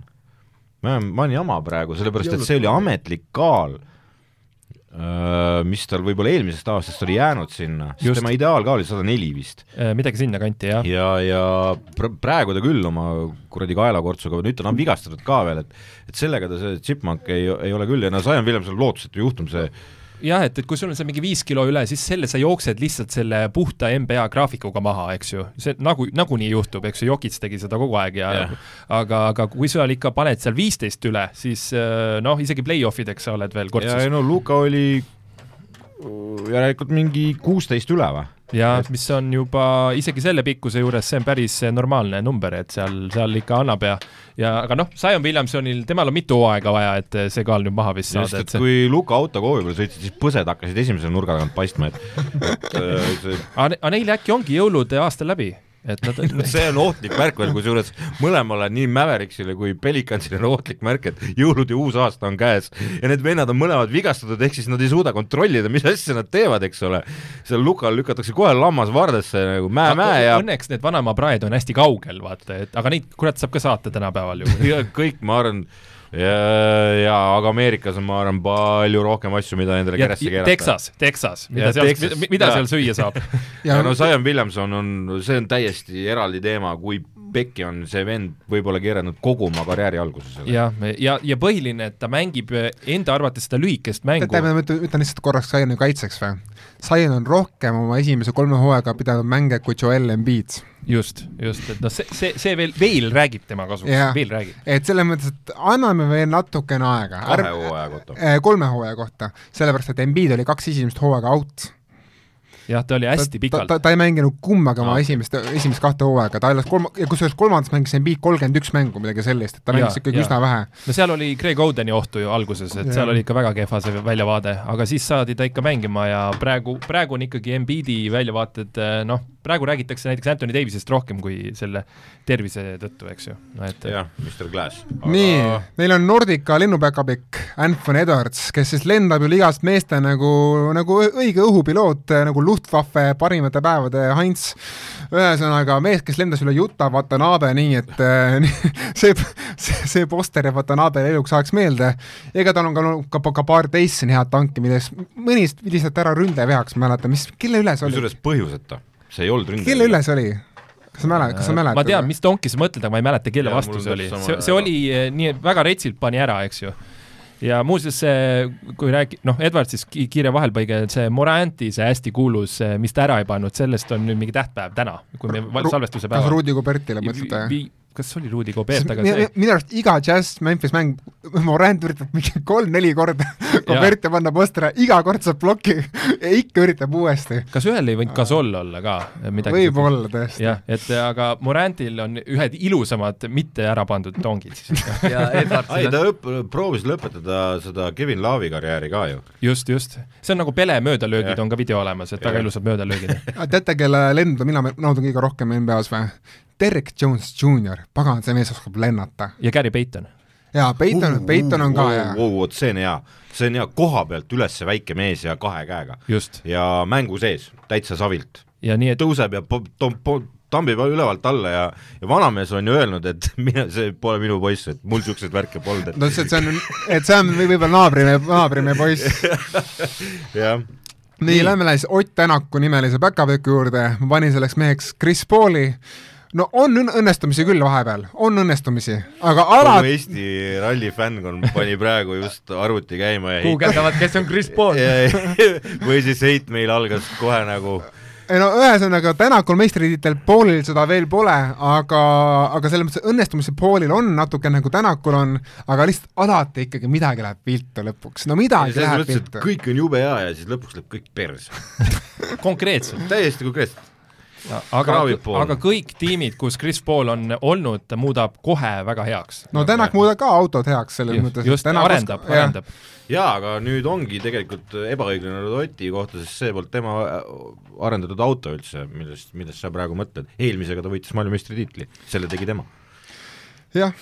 ma olen, ma olen jama praegu, sellepärast et see oli ametlik kaal, mis tal võib-olla eelmisest aastast oli jäänud sinna, sest tema ideaalkaal oli sada neli vist. Äh, midagi sinnakanti jah. ja, ja pr praegu ta küll oma kuradi kaelakortsuga, nüüd ta on vigastatud ka veel, et et sellega ta see chipmunk ei, ei ole küll ja no Zion Williamson on lootusetu juhtum, see jah, et, et kui sul on seal mingi viis kilo üle, siis selle sa jooksed lihtsalt selle puhta NBA graafikuga maha, eks ju. see nagu, nagunii juhtub, eks ju, Jokic tegi seda kogu aeg ja Jah. aga, aga kui sa ikka paned seal viisteist üle, siis äh, noh, isegi play-off ideks sa oled veel ja kortsus. no Luka oli järelikult mingi kuusteist üle või? Ja mis on juba isegi selle pikkuse juures, see on päris normaalne number, et seal, seal ikka annab ja ja aga noh, Zion Williamsonil, temal on mitu hooaega vaja, et see kaal nüüd maha vist saada, see kui Luka autokoovi peale sõitsid, siis põsed hakkasid esimese nurga tagant paistma, et et see aga ne- aga neil äkki ongi jõulud aastal läbi, et nad see on ohtlik märk veel, kusjuures mõlemale, nii Mavericksile kui Pelicansile on ohtlik märk, et jõulud ja uus aasta on käes ja need vennad on mõlemad vigastatud, ehk siis nad ei suuda kontrollida, mis asja nad teevad, eks ole. seal Lukal lükatakse kohe lammas vardesse nagu mäe-mäe ja õnneks need vanaema praed on hästi kaugel, vaata, et aga neid kurat saab ka saata tänapäeval ju. ja kõik, ma arvan, ja, ja aga Ameerikas on, ma arvan, palju rohkem asju, mida endale ja keresse keerata. Texas, Texas, mida Ja seal mida jaa. seal süüa saab. ja no Zion Williamson on, see on täiesti eraldi teema, kui pekki on see vend võib-olla keeranud kogu oma karjääri alguse selle. jah, ja, ja põhiline, et ta mängib enda arvates seda lühikest mängu. tead, ma ütlen, ütlen lihtsalt korraks Zioni kaitseks või? Zion on rohkem oma esimese kolme hooaega pidanud mänge kui Joel Embiid. just, just, et noh, see, see, see veel, veel räägib tema kasuks Jah., veel räägib. et selles mõttes, et anname veel natukene aega. kahe hooaja kohta. Eh, kolme hooaja kohta, sellepärast et Embiid oli kaks esimest hooaega out. jah, ta oli hästi ta, pikalt ta,. ta ei mänginud kummagi oma Aa. esimest, esimest kahte hooaega, ta alles kolm-, ja kusjuures kolmandas mängis Embiid kolmkümmend üks mängu, midagi sellist, et ta mängis Jaa, ikkagi jaa. üsna vähe. no seal oli Greg Odeni ohtu ju alguses, et Jaa. seal oli ikka väga kehva see väljavaade, aga siis saadi ta ikka mängima ja praegu, praegu on ikkagi Embiidi väljavaated noh, praegu räägitakse näiteks Anthony Davisest rohkem kui selle tervise tõttu, eks ju, no et jah, Mr Glass. nii, meil on Nordica lennupäkapikk Anthony Edwards, kes siis lendab ju ligast meeste nagu, nagu õige õhupiloot, nagu Luftwaffe parimate päevade Heinz. ühesõnaga mees, kes lendas üle Utah Watanabe nii, et äh, see, see, see poster jääb Watanabele eluks ajaks meelde. ega tal on ka, ka, ka, paar teist head tanki, milles mõnist lihtsalt ära ründeveaks, ma mäletan, mis, kelle üle see oli, kusjuures põhjuseta, see ei olnud ründaja. kelle üle see oli? kas sa mäletad, kas sa mäletad? ma tean, mis donki sa mõtled, aga ma ei mäleta, kelle Jaa, vastu mul see on oli, see see oli eh, nii, väga retsilt pani ära, eks ju. Ja muuseas see, kui räägi-, noh, Edward siis ki- kiire vahelpõige, see Moranti, see hästi kuulus, mis ta ära ei pannud, sellest on nüüd mingi tähtpäev täna, kui me salvestuse kas päeval. Rudi Gobertile mõtlete? Kas oli Rudi Gobert, aga see, minu arust iga Jazz Memphis mäng, Morant üritab mingi kolm-neli korda Goberti panna posteri, iga kord saab ploki ja ikka üritab uuesti. kas ühel ei võinud Gasol olla ka midagi? võib-olla tõesti. jah, et aga Morantil on ühed ilusamad mitte ära pandud tongid siis. ei, ta õpp-, proovis lõpetada seda Kevin Laavi karjääri ka ju. just, just. see on nagu Pele möödalöögid on ka video olemas, et väga ilusad möödalöögid. teate, kelle lendu mina naudin kõige rohkem NBA-s või? Derek Jones Jr, pagan, see mees oskab lennata. ja Gary Payton. jaa, Peiton, Peiton on ka hea. vot see on hea, see on hea, koha pealt üles väike mees ja kahe käega just. ja mängu sees, täitsa savilt. ja nii, et tõuseb ja tambib ülevalt alla ja, ja vanamees on ju öelnud, et mine, see pole minu poiss, et mul niisuguseid värke polnud, no see, see on, et see on või- võib-olla naabrimehe, naabrimehe poiss. et jah. nii, lähme siis Ott Tänaku nimelise päkapüku juurde, ma panin selleks meheks Chris Pauli, no on õn- õnnestumisi küll vahepeal, on õnnestumisi, aga kogu alati Eesti ralli fännkond pani praegu just arvuti käima ja heit- guugeldavad, kes on Chris Paul. või siis hate meil algas kohe nagu ei no ühesõnaga, Tänakul meistritiitel Paulil seda veel pole, aga, aga selles mõttes õnnestumise Paulil on natuke nagu Tänakul on, aga lihtsalt alati ikkagi midagi läheb viltu lõpuks, no midagi läheb viltu. kõik on jube hea ja siis lõpuks läheb kõik perse konkreetselt. täiesti konkreetselt aga, aga kõik tiimid, kus Chris Paul on olnud, ta muudab kohe väga heaks. no Tänak muudab ka autod heaks selles just, mõttes. just, arendab, arendab. jaa, aga nüüd ongi tegelikult ebaõiglane Rodoti kohta, sest see polnud tema arendatud auto üldse, millest, millest sa praegu mõtled. eelmisega ta võitis maailmameistritiitli, selle tegi tema. jah,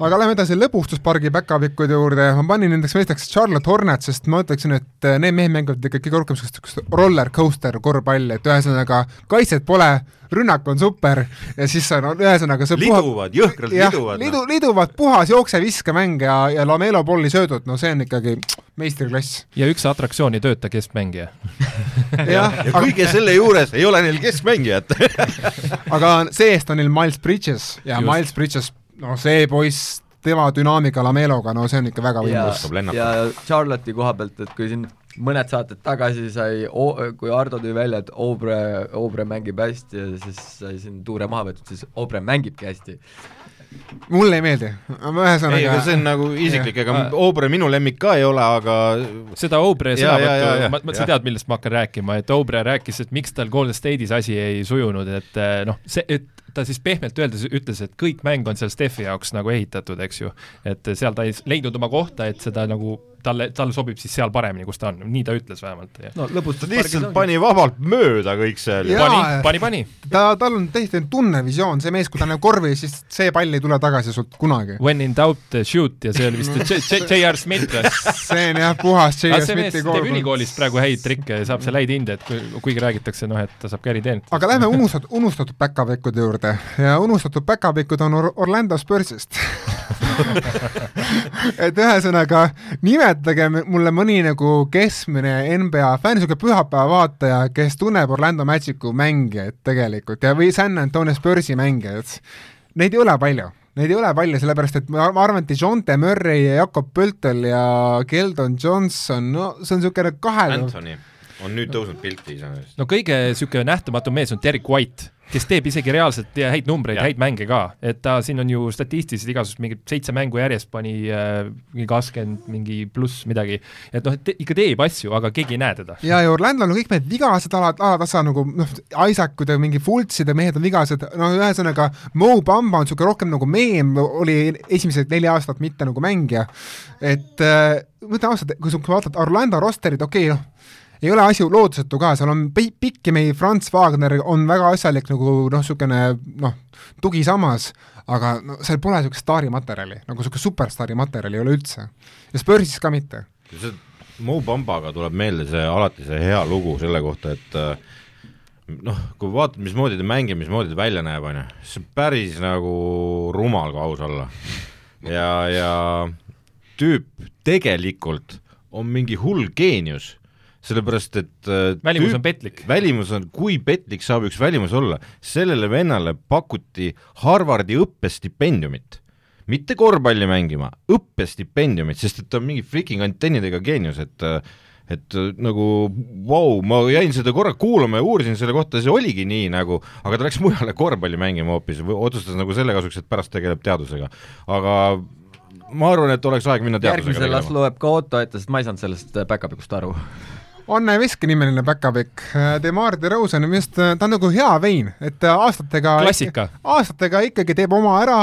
aga lähme edasi lõbustuspargi päkapikkude juurde, ma panin nendeks meesteks Charlotte Hornet, sest ma ütleksin, et eh, need mehed mängivad ikka kõige rohkem sellist roller coaster korvpalli, et ühesõnaga kaitset pole, rünnak on super ja siis on no, ühesõnaga see liduvad puha..., jõhkralt jah, liduvad. lidu, liduvad, puhas jookse-viske-mäng ja, ja Lamelo polli söödud, no see on ikkagi meistriklass. ja üks atraktsioon ei tööta, keskmängija ja, ja kõige aga... selle juures ei ole neil keskmängijat aga see-eest on neil Miles Bridges ja Just. Miles Bridges no see poiss, tema dünaamika Lameloga, no see on ikka väga võimas. ja Charlotte'i koha pealt, et kui siin mõned saated tagasi sai, kui Ardo tõi välja, et Obre, Obre mängib hästi ja siis sai siin tuure maha võetud, siis Obre mängibki hästi. Mulle ei meeldi, ühesõnaga ei, aga see on nagu isiklik, ega Obre minu lemmik ka ei ole, aga seda Obre sõnavõttu, ma, ma, sa tead, millest ma hakkan rääkima, et Obre rääkis, et miks tal Golden State'is asi ei sujunud, et eh, noh, see, et ta siis pehmelt öeldes ütles, et kõik mäng on seal Steffi jaoks nagu ehitatud, eks ju. et seal ta ei leidnud oma kohta, et seda nagu talle, talle sobib siis seal paremini, kus ta on, nii ta ütles vähemalt. no lõpus ta lihtsalt pani vabalt mööda kõik seal. pani, pani, pani. ta, tal on täiesti tunnevisioon, see mees, kui ta näeb korvi, siis see pall ei tule tagasi sult kunagi. When in doubt, shoot ja see oli vist J.R. Smith või? see on jah, puhas J.R. Smithi kool. teeb ülikoolis praegu häid trikke ja saab seal häid hinde, et kuigi räägitakse, noh, et ta saab carry teenida. aga lähme unustatud, unustatud päkapikkude juurde ja unustatud päkapikud on Or Orlando Spursist et ühesõnaga, nimetage mulle mõni nagu keskmine NBA fänn, niisugune pühapäeva vaataja, kes tunneb Orlando Magicu mängijaid tegelikult ja, või San Antonio Spursi mängijaid. Neid ei ole palju. Neid ei ole palju, sellepärast et ma, arvan, et Dejonte Murray ja Jakob Pöltel ja Keldon Johnson, no see on niisugune kahe Anthony on nüüd tõusnud pilti iseenesest. no kõige niisugune nähtamatu mees on Derek White kes teeb isegi reaalselt häid numbreid, häid mänge ka, et ta siin on ju statistiliselt igasugused mingid seitse mängu järjest pani äh, mingi kakskümmend mingi pluss midagi, et noh, et te, ikka teeb asju, aga keegi ei näe teda. ja, ja Orlando'l on kõik need vigased alad, alatasa nagu noh, Isaacud ja mingi Fultzid ja mehed on vigased, no ühesõnaga Mo Bamba on niisugune rohkem nagu meem, oli esimesed neli aastat mitte nagu mängija, et äh, ma ütlen ausalt, kui sa vaatad Orlando rosterit, okei okay,, noh, ei ole asi loodusetu ka, seal on pikkimi Franz Wagner on väga asjalik nagu noh, niisugune noh, tugisammas, aga no seal pole niisugust staarimaterjali, nagu niisugust superstaari materjali ei ole üldse. ja Spursis ka mitte. see Mo Bambaga tuleb meelde see alati see hea lugu selle kohta, et noh, kui vaatad, mismoodi ta mängib, mismoodi ta välja näeb, on ju, see on päris nagu rumal, kui aus olla. ja, ja tüüp tegelikult on mingi hull geenius sellepärast et äh, välimus on petlik. välimus on, kui petlik saab üks välimus olla, sellele vennale pakuti Harvardi õppestipendiumit. mitte korvpalli mängima, õppestipendiumit, sest et ta on mingi freaking antennidega geenius, et et nagu vau wow,, ma jäin seda korra kuulama ja uurisin selle kohta, see oligi nii nagu, aga ta läks mujale korvpalli mängima hoopis, otsustas nagu selle kasuks, et pärast tegeleb teadusega. aga ma arvan, et oleks aeg minna teadusega järgmisel las loeb ka Otto ette, sest ma ei saanud sellest back-up'ist aru Anne Veski nimeline päkapikk, Demar DeRozan, minu arust ta on nagu hea vein, et aastatega klassika. aastatega ikkagi teeb oma ära,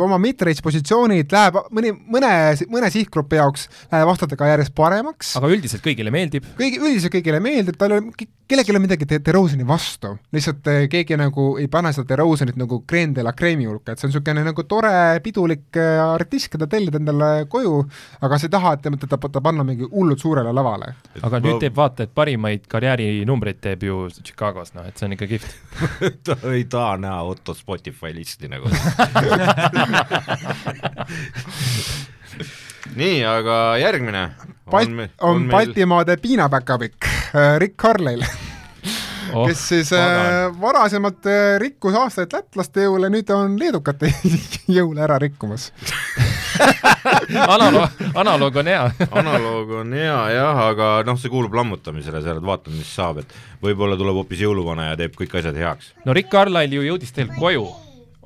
oma mid-range positsioonid, läheb mõni, mõne, mõne sihtgrupi jaoks läheb aastatega järjest paremaks. aga üldiselt kõigile meeldib? kõigi, üldiselt kõigile meeldib, tal on, kellelgi ei ole midagi DeRozani vastu, lihtsalt keegi nagu ei pane seda DeRozanit nagu creme de la creme'i hulka, et see on niisugune nagu tore pidulik artist, keda tellida endale koju, aga sa ei taha, et teda panna mingi hullult suurele lavale. aga nüüd nüüd teeb vaata, et parimaid karjäärinumbreid teeb ju Chicagos, noh, et see on ikka kihvt. Ta ei taha näha Otto Spotify listi nagu. Nii, aga järgmine. Balt-, on, on, on meil... Baltimaade piinapäkapikk äh, Rick Carlisle oh, kes siis äh, varasemalt äh, rikkus aastaid lätlaste jõule, nüüd on leedukate jõule ära rikkumas analoog, analoog on hea analoog on hea jah, aga noh, see kuulub lammutamisele, sa oled vaatanud, mis saab, et võib-olla tuleb hoopis jõuluvana ja teeb kõik asjad heaks. no Rick Carlisle ju jõudis tegelikult koju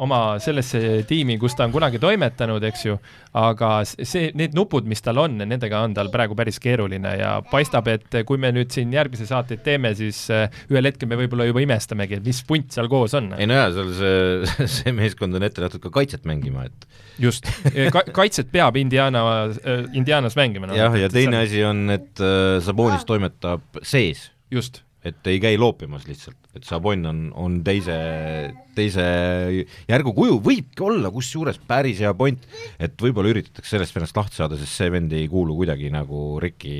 oma sellesse tiimi, kus ta on kunagi toimetanud, eks ju, aga see, need nupud, mis tal on, nendega on tal praegu päris keeruline ja paistab, et kui me nüüd siin järgmisi saateid teeme, siis äh, ühel hetkel me võib-olla juba imestamegi, et mis punt seal koos on. ei no jaa, seal see, see meeskond on ette nähtud ka kaitset mängima, et just Ka, kaitset peab Indiana, äh, Indianas mängima no.. jah, ja teine asi on, et äh, Sabonis toimetab sees. just et ei käi loopimas lihtsalt, et Sabon on, on teise, teise järgu kuju, võibki olla kusjuures päris hea point, et võib-olla üritatakse sellest vennast lahti saada, sest see vend ei kuulu kuidagi nagu Ricki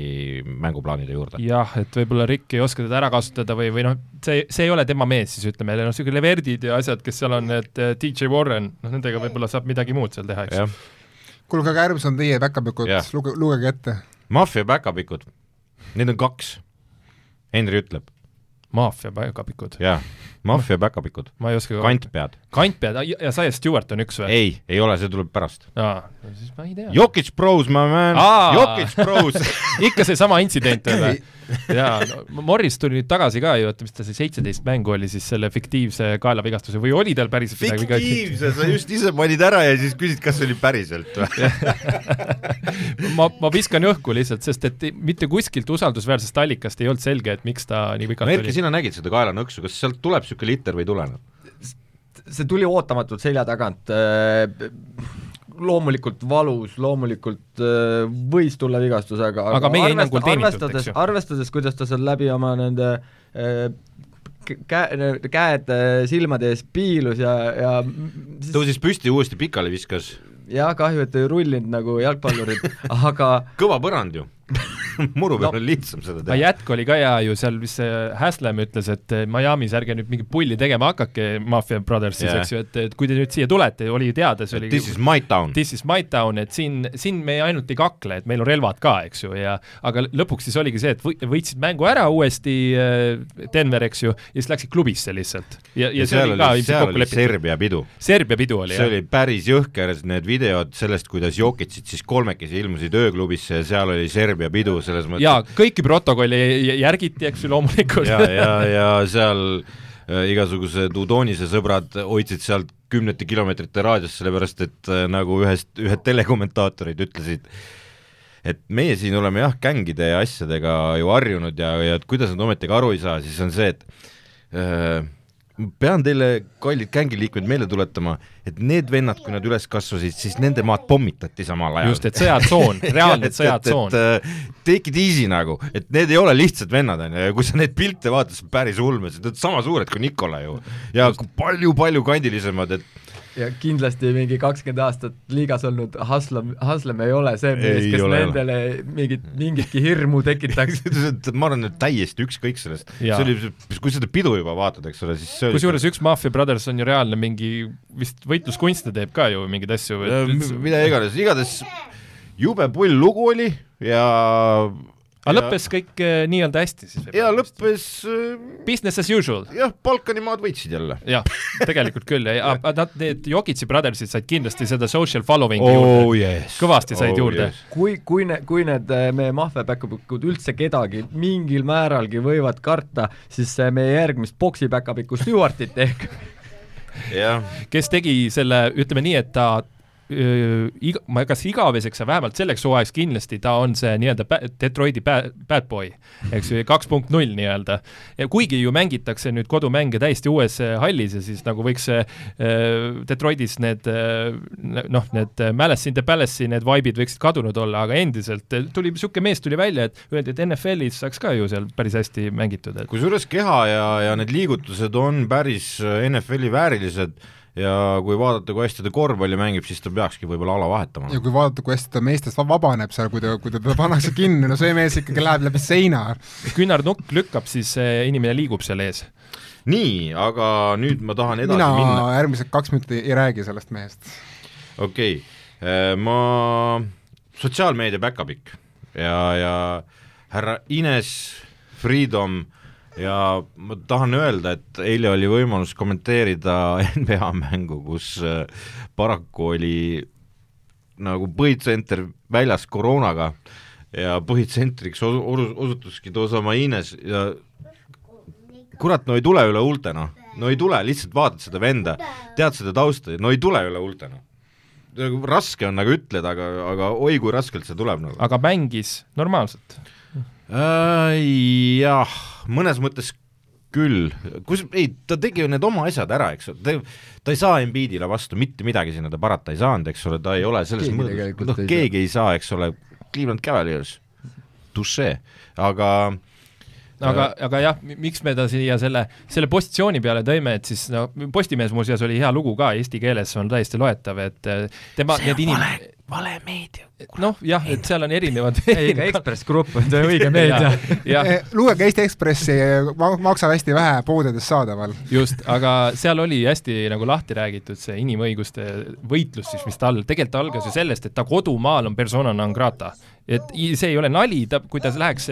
mänguplaanide juurde. jah, et võib-olla Rick ei oska teda ära kasutada või, või noh, see, see ei ole tema mees siis ütleme, noh, niisugune Leverdid ja asjad, kes seal on, et eh, DJ Warren, noh nendega võib-olla saab midagi muud seal teha, eks. kuulge, aga järgmised on teie päkapikud, luge, lugege ette. maffia päkapikud, neid on kaks. Henri ütleb maffia päkapikud. jah, maffia päkapikud. ma ei oska kantpead. kantpead, ja Sia Stewart on üks või? ei, ei ole, see tuleb pärast. aa, siis ma ei tea. Jokic Bros, my man, Jokic Bros ikka seesama intsident või? Jaa no,, Morris tuli nüüd tagasi ka ju, oota, mis ta see seitseteist mängu oli siis selle fiktiivse kaelavigastuse või oli tal päriselt midagi viga? fiktiivse, sa just ise panid ära ja siis küsid, kas oli päriselt või ma, ma viskan õhku lihtsalt, sest et mitte kuskilt usaldusväärsest allikast ei olnud selge, et miks ta nii vigane no, Erki, sina nägid seda kaelanõksu, kas sealt tuleb niisugune liter või ei tule? see tuli ootamatult selja tagant äh, loomulikult valus, loomulikult äh, võis tulla vigastus, aga aga meie hinnangul teenitud, eks ju. arvestades, kuidas ta seal läbi oma nende äh, käe, käed silmade ees piilus ja, ja siis... tõusis püsti, uuesti pikali viskas. jah, kahju, et ei rullinud nagu jalgpallurid, aga kõva põrand ju muru peal no, on lihtsam seda teha. jätk oli ka hea ju seal, mis see Haslam ütles, et eh, Miami's ärge nüüd mingit pulli tegema hakake, Mafia Brothersis yeah., eks ju, et, et kui te nüüd siia tulete, oli ju teada, see oli This is my town. This is my town, et siin, siin me ainult ei kakle, et meil on relvad ka, eks ju, ja aga lõpuks siis oligi see, et või, võitsid mängu ära uuesti eh, Denver, eks ju, ja siis läksid klubisse lihtsalt. ja, ja, ja see oli ka ilmselt kokku lepitud. Serbia pidu. Serbia pidu oli, see jah. oli päris jõhker, need videod sellest, kuidas Jokitsid siis kolmekesi ilmusid ööklubisse ja seal oli Serbia pidu, selles mõttes. Jaa, kõiki protokolli järgiti, eks ju, loomulikult. Ja, ja, ja seal äh, igasugused Udonise sõbrad hoidsid sealt kümnete kilomeetrite raadios, sellepärast et äh, nagu ühest, ühed telekommentaatorid ütlesid, et meie siin oleme jah, gängide ja asjadega ju harjunud ja, ja et kuidas nad ometigi aru ei saa, siis on see, et äh, pean teile, kallid gängiliikmed, meelde tuletama, et need vennad, kui nad üles kasvasid, siis nende maad pommitati samal ajal. just, et sõjatsoon reaalne sõjatsoon. Uh, take it easy nagu, et need ei ole lihtsad vennad, on ju, ja kui sa neid pilte vaatad, siis päris ulme, nad on sama suured kui Nikola ju. ja palju-palju kandilisemad, et ja kindlasti mingi kakskümmend aastat liigas olnud Haslem, Haslem ei ole see mees, kes ole, nendele mingit, mingitki hirmu tekitaks ma arvan, et täiesti ükskõik sellest. see oli, kui seda pidu juba vaatad, eks ole, siis see kusjuures üks Mafia Brothers on ju reaalne mingi, vist võitluskunste teeb ka ju mingeid asju. mida iganes, igatahes jube pull lugu oli ja aga lõppes kõik äh, nii-öelda hästi siis? ja lõppes äh, business as usual? jah, Balkani maad võitsid jälle. jah, tegelikult küll ja nad, need Jokitsi Brothersid said kindlasti seda social following'i oh, juurde yes., kõvasti said oh, juurde yes.. kui, kui ne-, kui need äh, meie maffia back-up'ikud üldse kedagi mingil määralgi võivad karta, siis meie järgmist boksi back-up'iku Stewartit ehk kes tegi selle, ütleme nii, et ta iga, ma kas igaveseks, vähemalt selleks hooajaks kindlasti ta on see nii-öelda Detroiti bad, bad boy, eks ju, kaks punkt null nii-öelda. kuigi ju mängitakse nüüd kodumänge täiesti uues hallis ja siis nagu võiks äh, Detroitis need äh, noh, need Malice in the Palace'i need vibe'id võiksid kadunud olla, aga endiselt tuli, niisugune mees tuli välja, et öeldi, et NFL-is saaks ka ju seal päris hästi mängitud, et kusjuures keha ja, ja need liigutused on päris NFL-i väärilised ja kui vaadata, kui hästi ta korvpalli mängib, siis ta peakski võib-olla ala vahetama. ja kui vaadata, kui hästi ta meestest vabaneb seal, kui ta, kui teda pannakse kinni, no see mees ikkagi läheb läbi seina. küünarnukk lükkab, siis inimene liigub seal ees. nii, aga nüüd ma tahan edasi mina minna. mina järgmised kaks minutit ei räägi sellest mehest. okei okay., ma, sotsiaalmeedia päkapikk ja, ja härra Ines Freedom äh, ja ma tahan öelda, et eile oli võimalus kommenteerida NBA mängu, kus äh, paraku oli nagu põhitsenter väljas koroonaga ja põhitsentriks osu-, osu-, osutuski Dosamaines ja kurat, no ei tule üle huulte, noh. no ei tule, lihtsalt vaatad seda venda, tead seda tausta, no ei tule üle huulte, noh. nagu raske on nagu ütleda, aga, aga oi kui raskelt see tuleb nagu. aga mängis normaalselt? Jah, mõnes mõttes küll, kus, ei, ta tegi ju need oma asjad ära, eks ju, ta, ta ei saa Embiidile vastu mitte midagi sinna ta parata ei saanud, eks ole, ta ei ole selles mõttes, noh, keegi ei saa, eks ole, Cleveland Cavaliers, touché, aga aga, aga jah, miks me ta siia selle, selle positsiooni peale tõime, et siis no Postimehes muuseas oli hea lugu ka eesti keeles, on täiesti loetav, et eh, tema, need inim-, vale meedia. noh, jah, et seal on erinevad ei, ikka Ekspress Grupp on see õige meedia. Eh, lugege Eesti Ekspressi, maksab hästi vähe poodides saadaval. just, aga seal oli hästi nagu lahti räägitud see inimõiguste võitlus siis, mis tal tegelikult algas ju sellest, et ta kodumaal on persona non grata. et i- see ei ole nali, ta, kui ta läheks,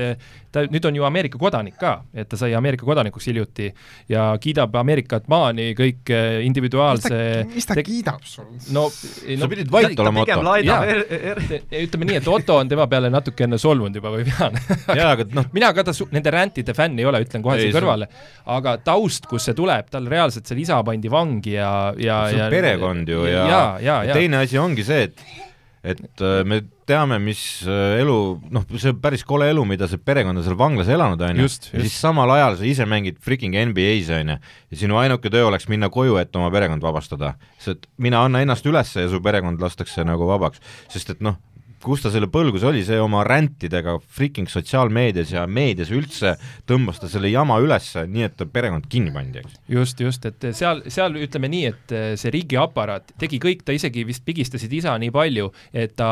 ta nüüd on ju Ameerika kodanik ka, et ta sai Ameerika kodanikuks hiljuti ja kiidab Ameerikat maani kõik eh, individuaalse mis ta kiidab sul? no, sa no pidid vait ta olema, Otto. Laidab Jaa. er, er, ütleme nii, et Otto on tema peale natukene solvunud juba või pean. Jaa, aga noh, mina ka ta su-, nende rändide fänn ei ole, ütlen kohe siia kõrvale, aga taust, kust see tuleb, tal reaalselt seal isa pandi vangi ja, ja see ja on perekond ju ja, ja, ja, ja. teine asi ongi see, et et äh, me teame, mis äh, elu, noh, see päris kole elu, mida see perekond on seal vanglas elanud, on ju, ja siis samal ajal sa ise mängid freaking NBA-s, on ju, ja sinu ainuke töö oleks minna koju, et oma perekond vabastada. sest mine anna ennast üles ja su perekond lastakse nagu vabaks, sest et noh, kus ta selle põlgus oli, see oma räntidega freaking sotsiaalmeedias ja meedias üldse tõmbas ta selle jama ülesse, nii et perekond kinni pandi, eks. just, just, et seal, seal ütleme nii, et see riigiaparaat tegi kõik, ta isegi vist pigistasid isa nii palju, et ta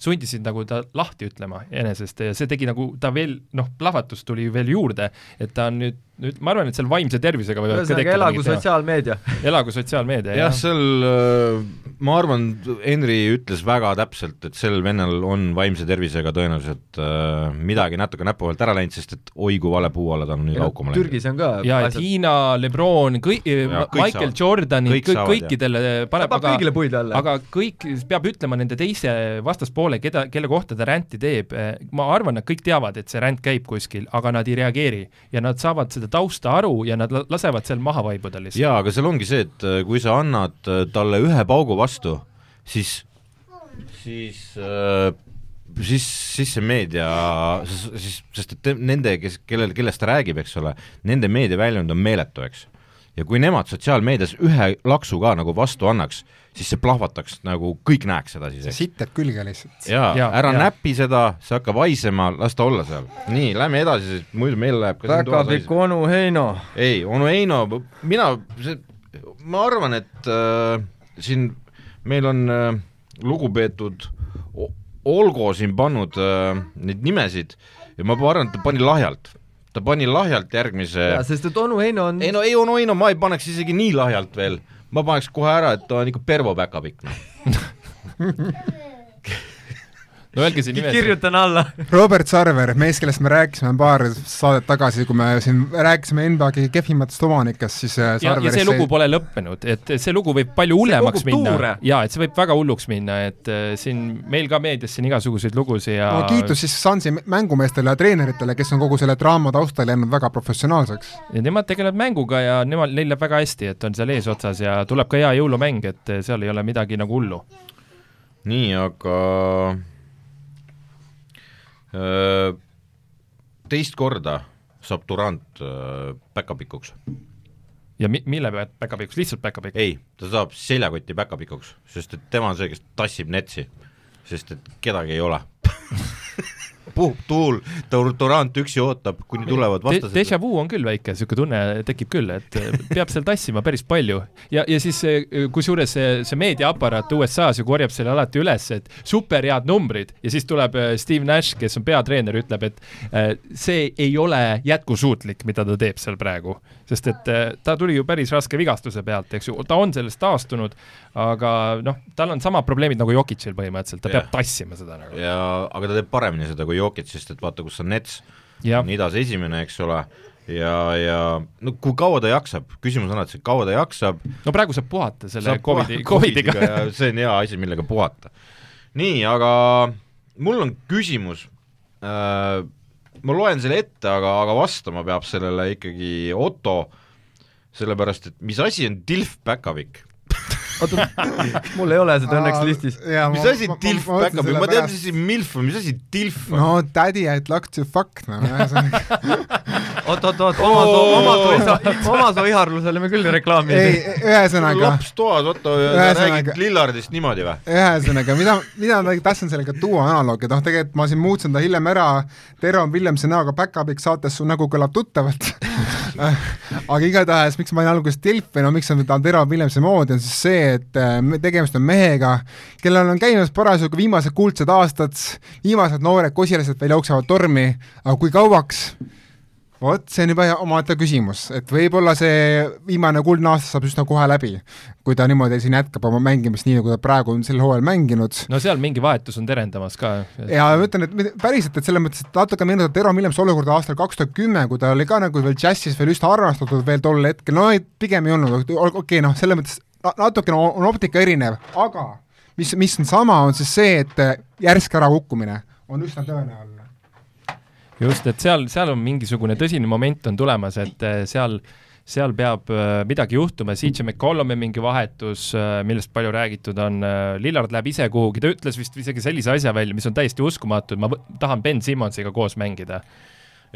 sundisid nagu ta lahti ütlema enesest ja see tegi nagu ta veel noh, plahvatus tuli veel juurde, et ta on nüüd, nüüd ma arvan, et seal vaimse tervisega võivad ühesõnaga elagu sotsiaalmeedia. elagu sotsiaalmeedia, jah, jah. seal äh, ma arvan, Henri ütles väga täpselt, et sel vennal on vaimse tervisega tõenäoliselt äh, midagi natuke näpu vahelt ära läinud, sest et oi kui vale puu alla ta on nüüd laukuma läinud. Türgis on ka ja et Hiina, Lebron, kõik, Michael. Jordanid, Kõik kõik, kõikidele ta paneb, paneb kõigile puid alla. aga kõik peab ütlema nende teise vastaspoole, keda, kelle kohta ta ränti teeb, ma arvan, nad kõik teavad, et see ränd käib kuskil, aga nad ei reageeri. ja nad saavad seda tausta aru ja nad la- lasevad seal maha vaibuda lihtsalt. jaa, aga seal ongi see, et äh, kui sa annad äh, talle ühe paugu vastu, siis, siis äh, siis, siis see meedia, siis, sest et nende, kes, kellel, kellest ta räägib, eks ole, nende meediaväljund on meeletu, eks. Ja kui nemad sotsiaalmeedias ühe laksu ka nagu vastu annaks, siis see plahvataks nagu kõik näeks seda siis, eks. sittad külge lihtsalt. jaa ja,, ära ja. näpi seda, see hakkab haisema, las ta olla seal. nii, lähme edasi, sest muidu meil läheb ka siin toas haisema. päkapikk onu Heino. ei, onu Heino, mina, see, ma arvan, et äh, siin meil on äh, lugupeetud Olgo siin pannud äh, neid nimesid ja ma arvan, et ta pani lahjalt. Ta pani lahjalt järgmise jaa, sest et onu Heino on ei no ei onu Heino, ma ei paneks isegi nii lahjalt veel, ma paneks kohe ära, et ta on ikka Pervo päkapikk, noh. no öelge see nime. kirjutan alla. Robert Sarver, mees, kellest me rääkisime paar saadet tagasi, kui me siin rääkisime NBA-gi kehvimatest omanikest, siis äh, ja, ja see lugu pole lõppenud, et see lugu võib palju hullemaks minna tuure. ja et see võib väga hulluks minna, et äh, siin meil ka meedias siin igasuguseid lugusid ja no kiitus siis Sansi mängumeestele ja treeneritele, kes on kogu selle draama taustal jäänud väga professionaalseks. ja nemad tegelevad mänguga ja nemad, neil läheb väga hästi, et on seal eesotsas ja tuleb ka hea jõulumäng, et äh, seal ei ole midagi nagu hullu. nii, aga teist korda saab Durand päkapikuks. ja mi-, mille pealt päkapikuks, lihtsalt päkapikk? ei, ta saab seljakoti päkapikuks, sest et tema on see, kes tassib netsi, sest et kedagi ei ole puhub tuul, Dur-, Durand üksi ootab, kuni tulevad vastased déjà vu on küll väike, niisugune tunne tekib küll, et äh, peab seal tassima päris palju. ja, ja siis äh, kusjuures see, see meediaaparaat USA-s ju korjab selle alati üles, et super head numbrid ja siis tuleb äh, Steve Nash, kes on peatreener, ütleb, et see ei ole jätkusuutlik, mida ta teeb seal praegu. sest et ta tuli ju päris raske vigastuse pealt, eks ju, ta on sellest taastunud, aga noh, tal on samad probleemid nagu Jokicil põhimõtteliselt, ta Jah. peab tassima seda nagu. ja, aga ta teeb paremini seda kui Jokic, sest et vaata, kus on Nets, on idas esimene, eks ole, ja, ja no kui kaua ta jaksab, küsimus on alati see, kaua ta jaksab, no praegu saab puhata selle saab Covidi, Covidiga. ja see on hea asi, millega puhata. nii, aga mul on küsimus äh,, ma loen selle ette, aga, aga vastama peab sellele ikkagi Otto, sellepärast et mis asi on tilf päkapikk? oota, mul ei ole seda õnneks listis. mis asi tilf päkapikk, ma tean, mis asi milf on, mis asi tilf on? No daddy I'd like to fuck, no. Ühesõnaga oot, oot, oot, omasoo, omasoo isa, omasoo iharlusele me küll reklaami ei ei tee., ühesõnaga, laps toas, Ühesõnaga- räägid Lillardist niimoodi või? ühesõnaga, mida, mida ma tahtsin sellega tuua analoogi, et noh, tegelikult ma siin muutsin ta hiljem ära. Tero Williamsi näoga Päkapikk saates Su nägu kõlab tuttavalt aga igatahes, miks ma olin alguses või no miks on ta Tero Williamsi moodi, on siis see, et äh, tegemist on mehega, kellel on käimas parasjagu viimased kuldsed aastad, viimased noored kosilased veel jooksevad tormi, aga kui kauaks, vot see on juba omaette küsimus, et võib-olla see viimane kuldne aasta saab üsna kohe läbi, kui ta niimoodi siin jätkab oma mängimist nii, nagu ta praegu on sel hooajal mänginud no seal mingi vahetus on terendamas ka. ja ma ütlen, et päriselt, et selles mõttes, et natuke meenutab Tero Williams olukorda aastal kaks tuhat kümme, kui ta oli ka nagu veel džässis veel üsna armastatud veel tol hetkel, no ei, pigem ei olnud, okei okay, noh, selles mõttes na- natukene on, on optika erinev, aga mis, mis on sama, on siis see, et järsk ärakukkumine on üsna tõenäoline. just, et seal, seal on mingisugune tõsine moment on tulemas, et eh, seal, seal peab eh, midagi juhtuma, CJ McCollumi mingi vahetus, millest palju räägitud on, Lillard läheb ise kuhugi, ta ütles vist isegi sellise asja välja, mis on täiesti uskumatu, et ma tahan Ben Simmonsiga koos mängida.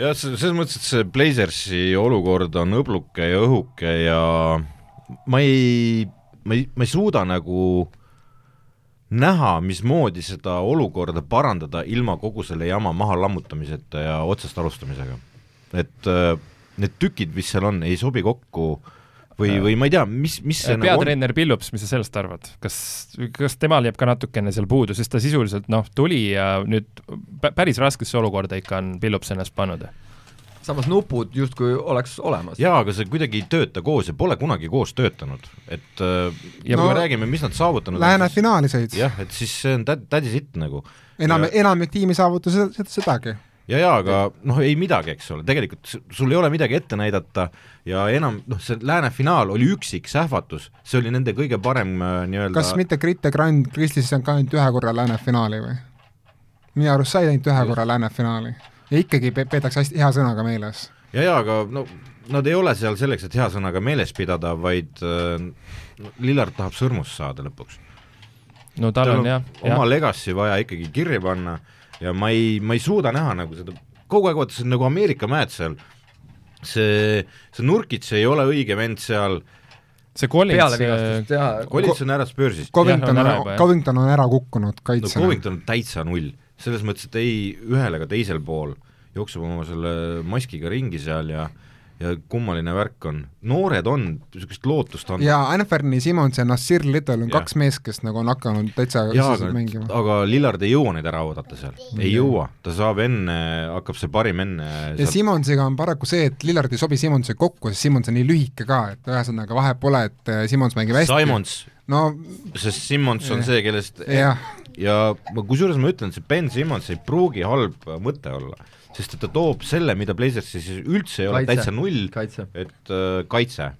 jah, selles mõttes, et see Blazersi olukord on õbluke ja õhuke ja ma ei, ma ei, ma ei suuda nagu näha, mismoodi seda olukorda parandada ilma kogu selle jama maha lammutamiseta ja otsast alustamisega. et äh, need tükid, mis seal on, ei sobi kokku või, või ma ei tea, mis, mis see nagu on, peatreener Pillups, mis sa sellest arvad, kas, kas temal jääb ka natukene seal puudu, sest ta sisuliselt noh, tuli ja nüüd pä- päris raskesse olukorda ikka on Pillups ennast pannud. Samas nupud justkui oleks olemas. jaa, aga see kuidagi ei tööta koos ja pole kunagi koos töötanud, et äh, ja No, kui me räägime, mis nad saavutanud Lähenevad siis- finaali sõid, jah, et siis see on täd-, tädi sitt nagu. enam, enamik tiimi saavutas seda, seda, sedagi. ja jaa, aga noh, ei midagi, eks ole, tegelikult sul ei ole midagi ette näidata ja enam noh, see lääne finaal oli üksik sähvatus, see oli nende kõige parem äh, nii-öelda kas mitte Grit ja Grand Kristis on ka ainult ühe korra lääne finaali või? minu arust sai ainult ühe korra lääne finaali ja ikkagi pe- peetakse hästi hea sõnaga meeles. ja jaa, aga no nad ei ole seal selleks, et hea sõnaga meeles pidada, vaid äh, Lillard tahab sõrmust saada lõpuks. no tal tal on jah, oma jah, legacy vaja ikkagi kirja panna ja ma ei, ma ei suuda näha nagu seda, kogu aeg vaata, see on nagu Ameerika mäed seal, see, see Nurkits ei ole õige vend seal, see Collins, teha, Collins on ära Spursist, Covington on ära. Covington on ära kukkunud no kaitsjana. Covington on täitsa null, selles mõttes, et ei ühel ega teisel pool jookseb oma selle maskiga ringi seal ja ja kummaline värk on, noored on, niisugust lootust on. Ja Anferni Simmons ja Nassir Little on Jah. kaks meest, kes nagu on hakanud täitsa jaa, aga mängima., aga Lillard ei jõua neid ära oodata seal, ei jõua, ta saab enne, hakkab see parim enne ja saab... Simmonsiga on paraku see, et Lillard ei sobi Simmonsiga kokku, sest Simmons on nii lühike ka, et ühesõnaga vahet pole, et äh, Simmons mängib hästi. Simons, no sest Simmons on see, kellest jah, ja ma kusjuures ma ütlen, see Ben Simmons ei pruugi halb mõte olla, sest et ta toob selle, mida Blazersis üldse ei ole, täitsa null, et äh, kaitse.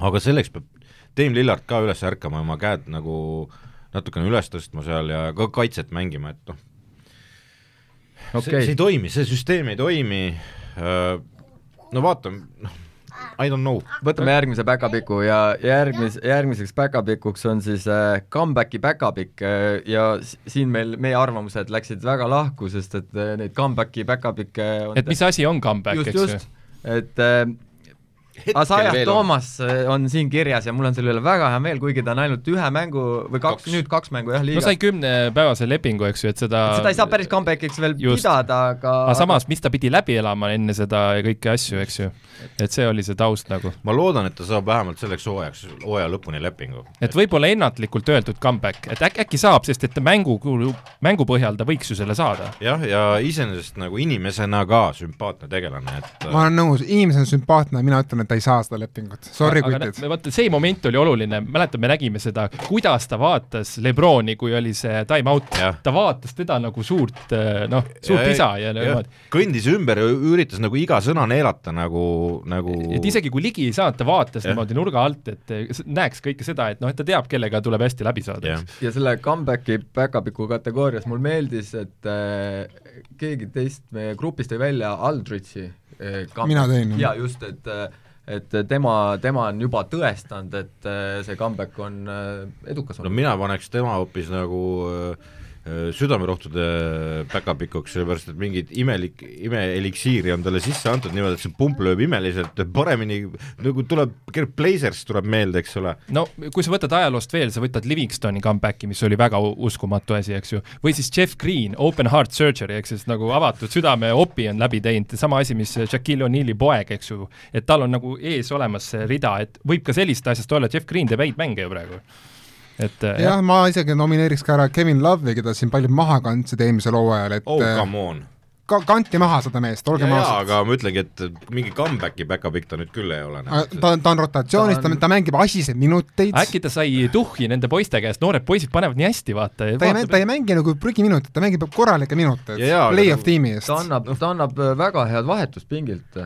aga selleks peab Dame Lillard ka üles ärkama ja oma käed nagu natukene üles tõstma seal ja ka kaitset mängima, et noh, see, okei. see ei, toimi, see süsteem ei toimi. Äh,, no vaatame, noh, I don't know. võtame järgmise päkapiku ja järgmis-, järgmiseks päkapikuks on siis äh, comeback'i päkapikk äh, ja siin meil, meie arvamused läksid väga lahku, sest et äh, neid comeback'i päkapikke on et mis asi on comeback, just, eks ju just, et äh, Asajah Toomas äh, on siin kirjas ja mul on selle üle väga hea meel, kuigi ta on ainult ühe mängu või kaks, Kaks. nüüd kaks mängu jah no liigas sai kümnepäevase lepingu, eks ju, et seda seda ei saa päris comeback'iks veel Just. pidada, aga aga samas, mis ta pidi läbi elama enne seda ja kõiki asju, eks ju. et see oli see taust nagu. ma loodan, et ta saab vähemalt selleks hooajaks, hooaja lõpuni lepingu. et võib-olla ennatlikult öeldud comeback, et äkki, äkki saab, sest et mängu, mängu põhjal ta võiks ju selle saada. jah, ja iseenesest nagu inimesena ka sümpaatne tegelane, et ma olen nõus, inimesena sümpaatne, mina ütlen, et ta ei saa seda lepingut, sorry aga kutid. vaata, see moment oli oluline, mäletan, me nägime seda, kuidas ta vaatas Lebroni, kui oli see time out, ta vaatas teda nagu suurt noh, suurt isa ja niimoodi. kõndis ümber ja üritas nagu iga sõna neelata nagu, nagu et isegi kui ligi ei saanud, ta vaatas ja. niimoodi nurga alt, et näeks kõike seda, et noh, et ta teab, kellega tuleb hästi läbi saada. ja selle comeback'i päkapiku kategoorias mulle meeldis, et äh, keegi teist meie grupist tõi välja Aldrichi mina tõin. jaa, just, et äh, et tema, tema on juba tõestanud, et äh, see comeback on äh, edukas olnud. no mina paneks tema hoopis nagu äh, Äh, südamerohtude päkapikuks, sellepärast et mingit imelik, imeeliksiiri on talle sisse antud niimoodi, et see pump lööb imeliselt paremini, nagu tuleb, Gerd Blazers tuleb meelde, eks ole. no kui sa võtad ajaloost veel, sa võtad Livingstoni comeback'i, mis oli väga uskumatu asi, eks ju, või siis Jeff Green, open heart surgery, ehk siis nagu avatud südame opi on läbi teinud, sama asi, mis Shaquille O'Neali poeg, eks ju, et tal on nagu ees olemas see rida, et võib ka sellist asjast olla, Jeff Green teeb häid mänge ju praegu et jah ja,, ma isegi nomineeriks ka ära Kevin Love'i, keda siin paljud maha kandsid eelmisel hooajal, et oh, come on ka kanti maha seda meest, olgem ausad. aga ma ütlengi, et mingi comeback'i back-up'ik ta nüüd küll ei ole. ta, ta on rotatsioonis, ta, on... ta mängib asiseid minuteid. äkki ta sai tuhhi nende poiste käest, noored poisid panevad nii hästi, vaata. ta ei, ta ei mängi nagu prügiminutit, ta mängib korralikke minuteid play-off tiimi eest. ta annab, ta annab äh, väga head vahetust pingilt.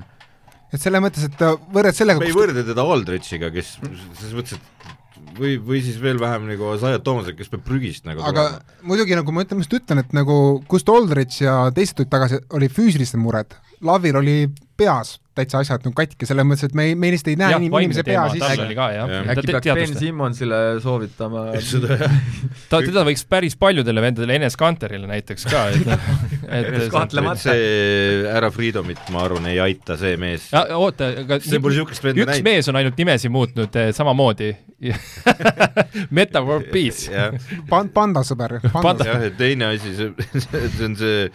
et selles mõttes, et võrreldes sellega me ei võrdle teda Aldrichiga, kes selles mõttes, et või, või siis veel vähem nagu Zayat Toomasel, kes peab prügist nagu aga tulema. muidugi nagu ma ütlen, ma just ütlen, et nagu Gust Oldrich ja teised tulid tagasi, oli füüsilised mured, Lavil oli peas täitsa asjad nagu katki, selles mõttes, et me ei, me lihtsalt ei näe inim, inimese pea sisse. äkki peaks Ben Simmonsile soovitama ta, teda võiks päris paljudele vendadele, Enes Kanterile näiteks ka, et noh, et kahtlemata. see härra Freedomit, ma arvan, ei aita see mees. oota, aga üks näinud. mees on ainult nimesi muutnud eh, samamoodi Meta World Peace Pan-, panda sõber. jah, ja teine asi, see, see on see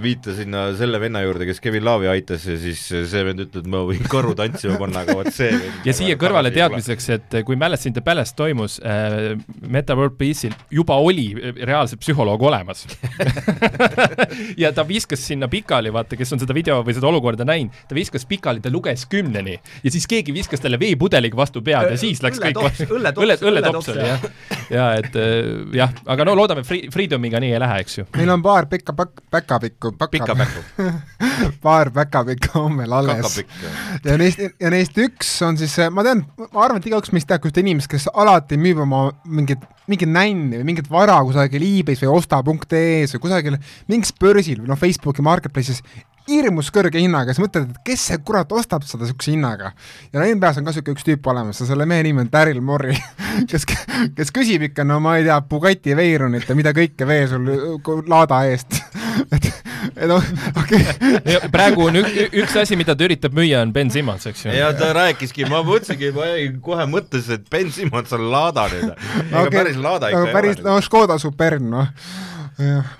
viita sinna selle venna juurde, kes Kevin Laavi aitas ja siis see vend ütleb, et ma võin karu tantsima panna, aga vot see ja siia kõrvale teadmiseks, et kui Malice in the Palace toimus äh,, Meta World Peace'il juba oli reaalselt psühholoog olemas. Ja ta viskas sinna pikali, vaata, kes on seda video või seda olukorda näinud, ta viskas pikali, ta luges kümneni. Ja siis keegi viskas talle veepudeliga vastu pead ja siis läks kõik õlletops, õlletops oli jah. ja et äh, jah, aga no loodame, Freedomiga nii ei lähe, eks ju. meil on paar pikka pakk, päkapikku, pikapäkku paar päkapikku on veel alles. ja neist, ja neist üks on siis, ma tean, ma arvan, et igaüks meist teab ühte inimest, kes alati müüb oma mingit, mingit nänni või mingit vara kusagil e-base või osta.ee-s või kusagil mingis börsil või noh, Facebooki marketplace'is hirmus kõrge hinnaga, siis mõtled, et kes see kurat ostab seda niisuguse hinnaga. ja no NBA-s on ka niisugune üks tüüp olemas ja selle mehe nimi on Daryl Morey kes, kes küsib ikka, no ma ei tea, Bugatti Veyronit ja mida kõike veel sul laada eest et, et noh, okei okay. praegu on ük, üks asi, mida ta üritab müüa, on Ben Simmons, eks ju. ja ta rääkiski, ma mõtlesingi, ma jäin kohe mõttesse, et Ben Simmons on laada nüüd. ega okay, päris laada ikka ei päris, ole. no Škoda Superb, noh, jah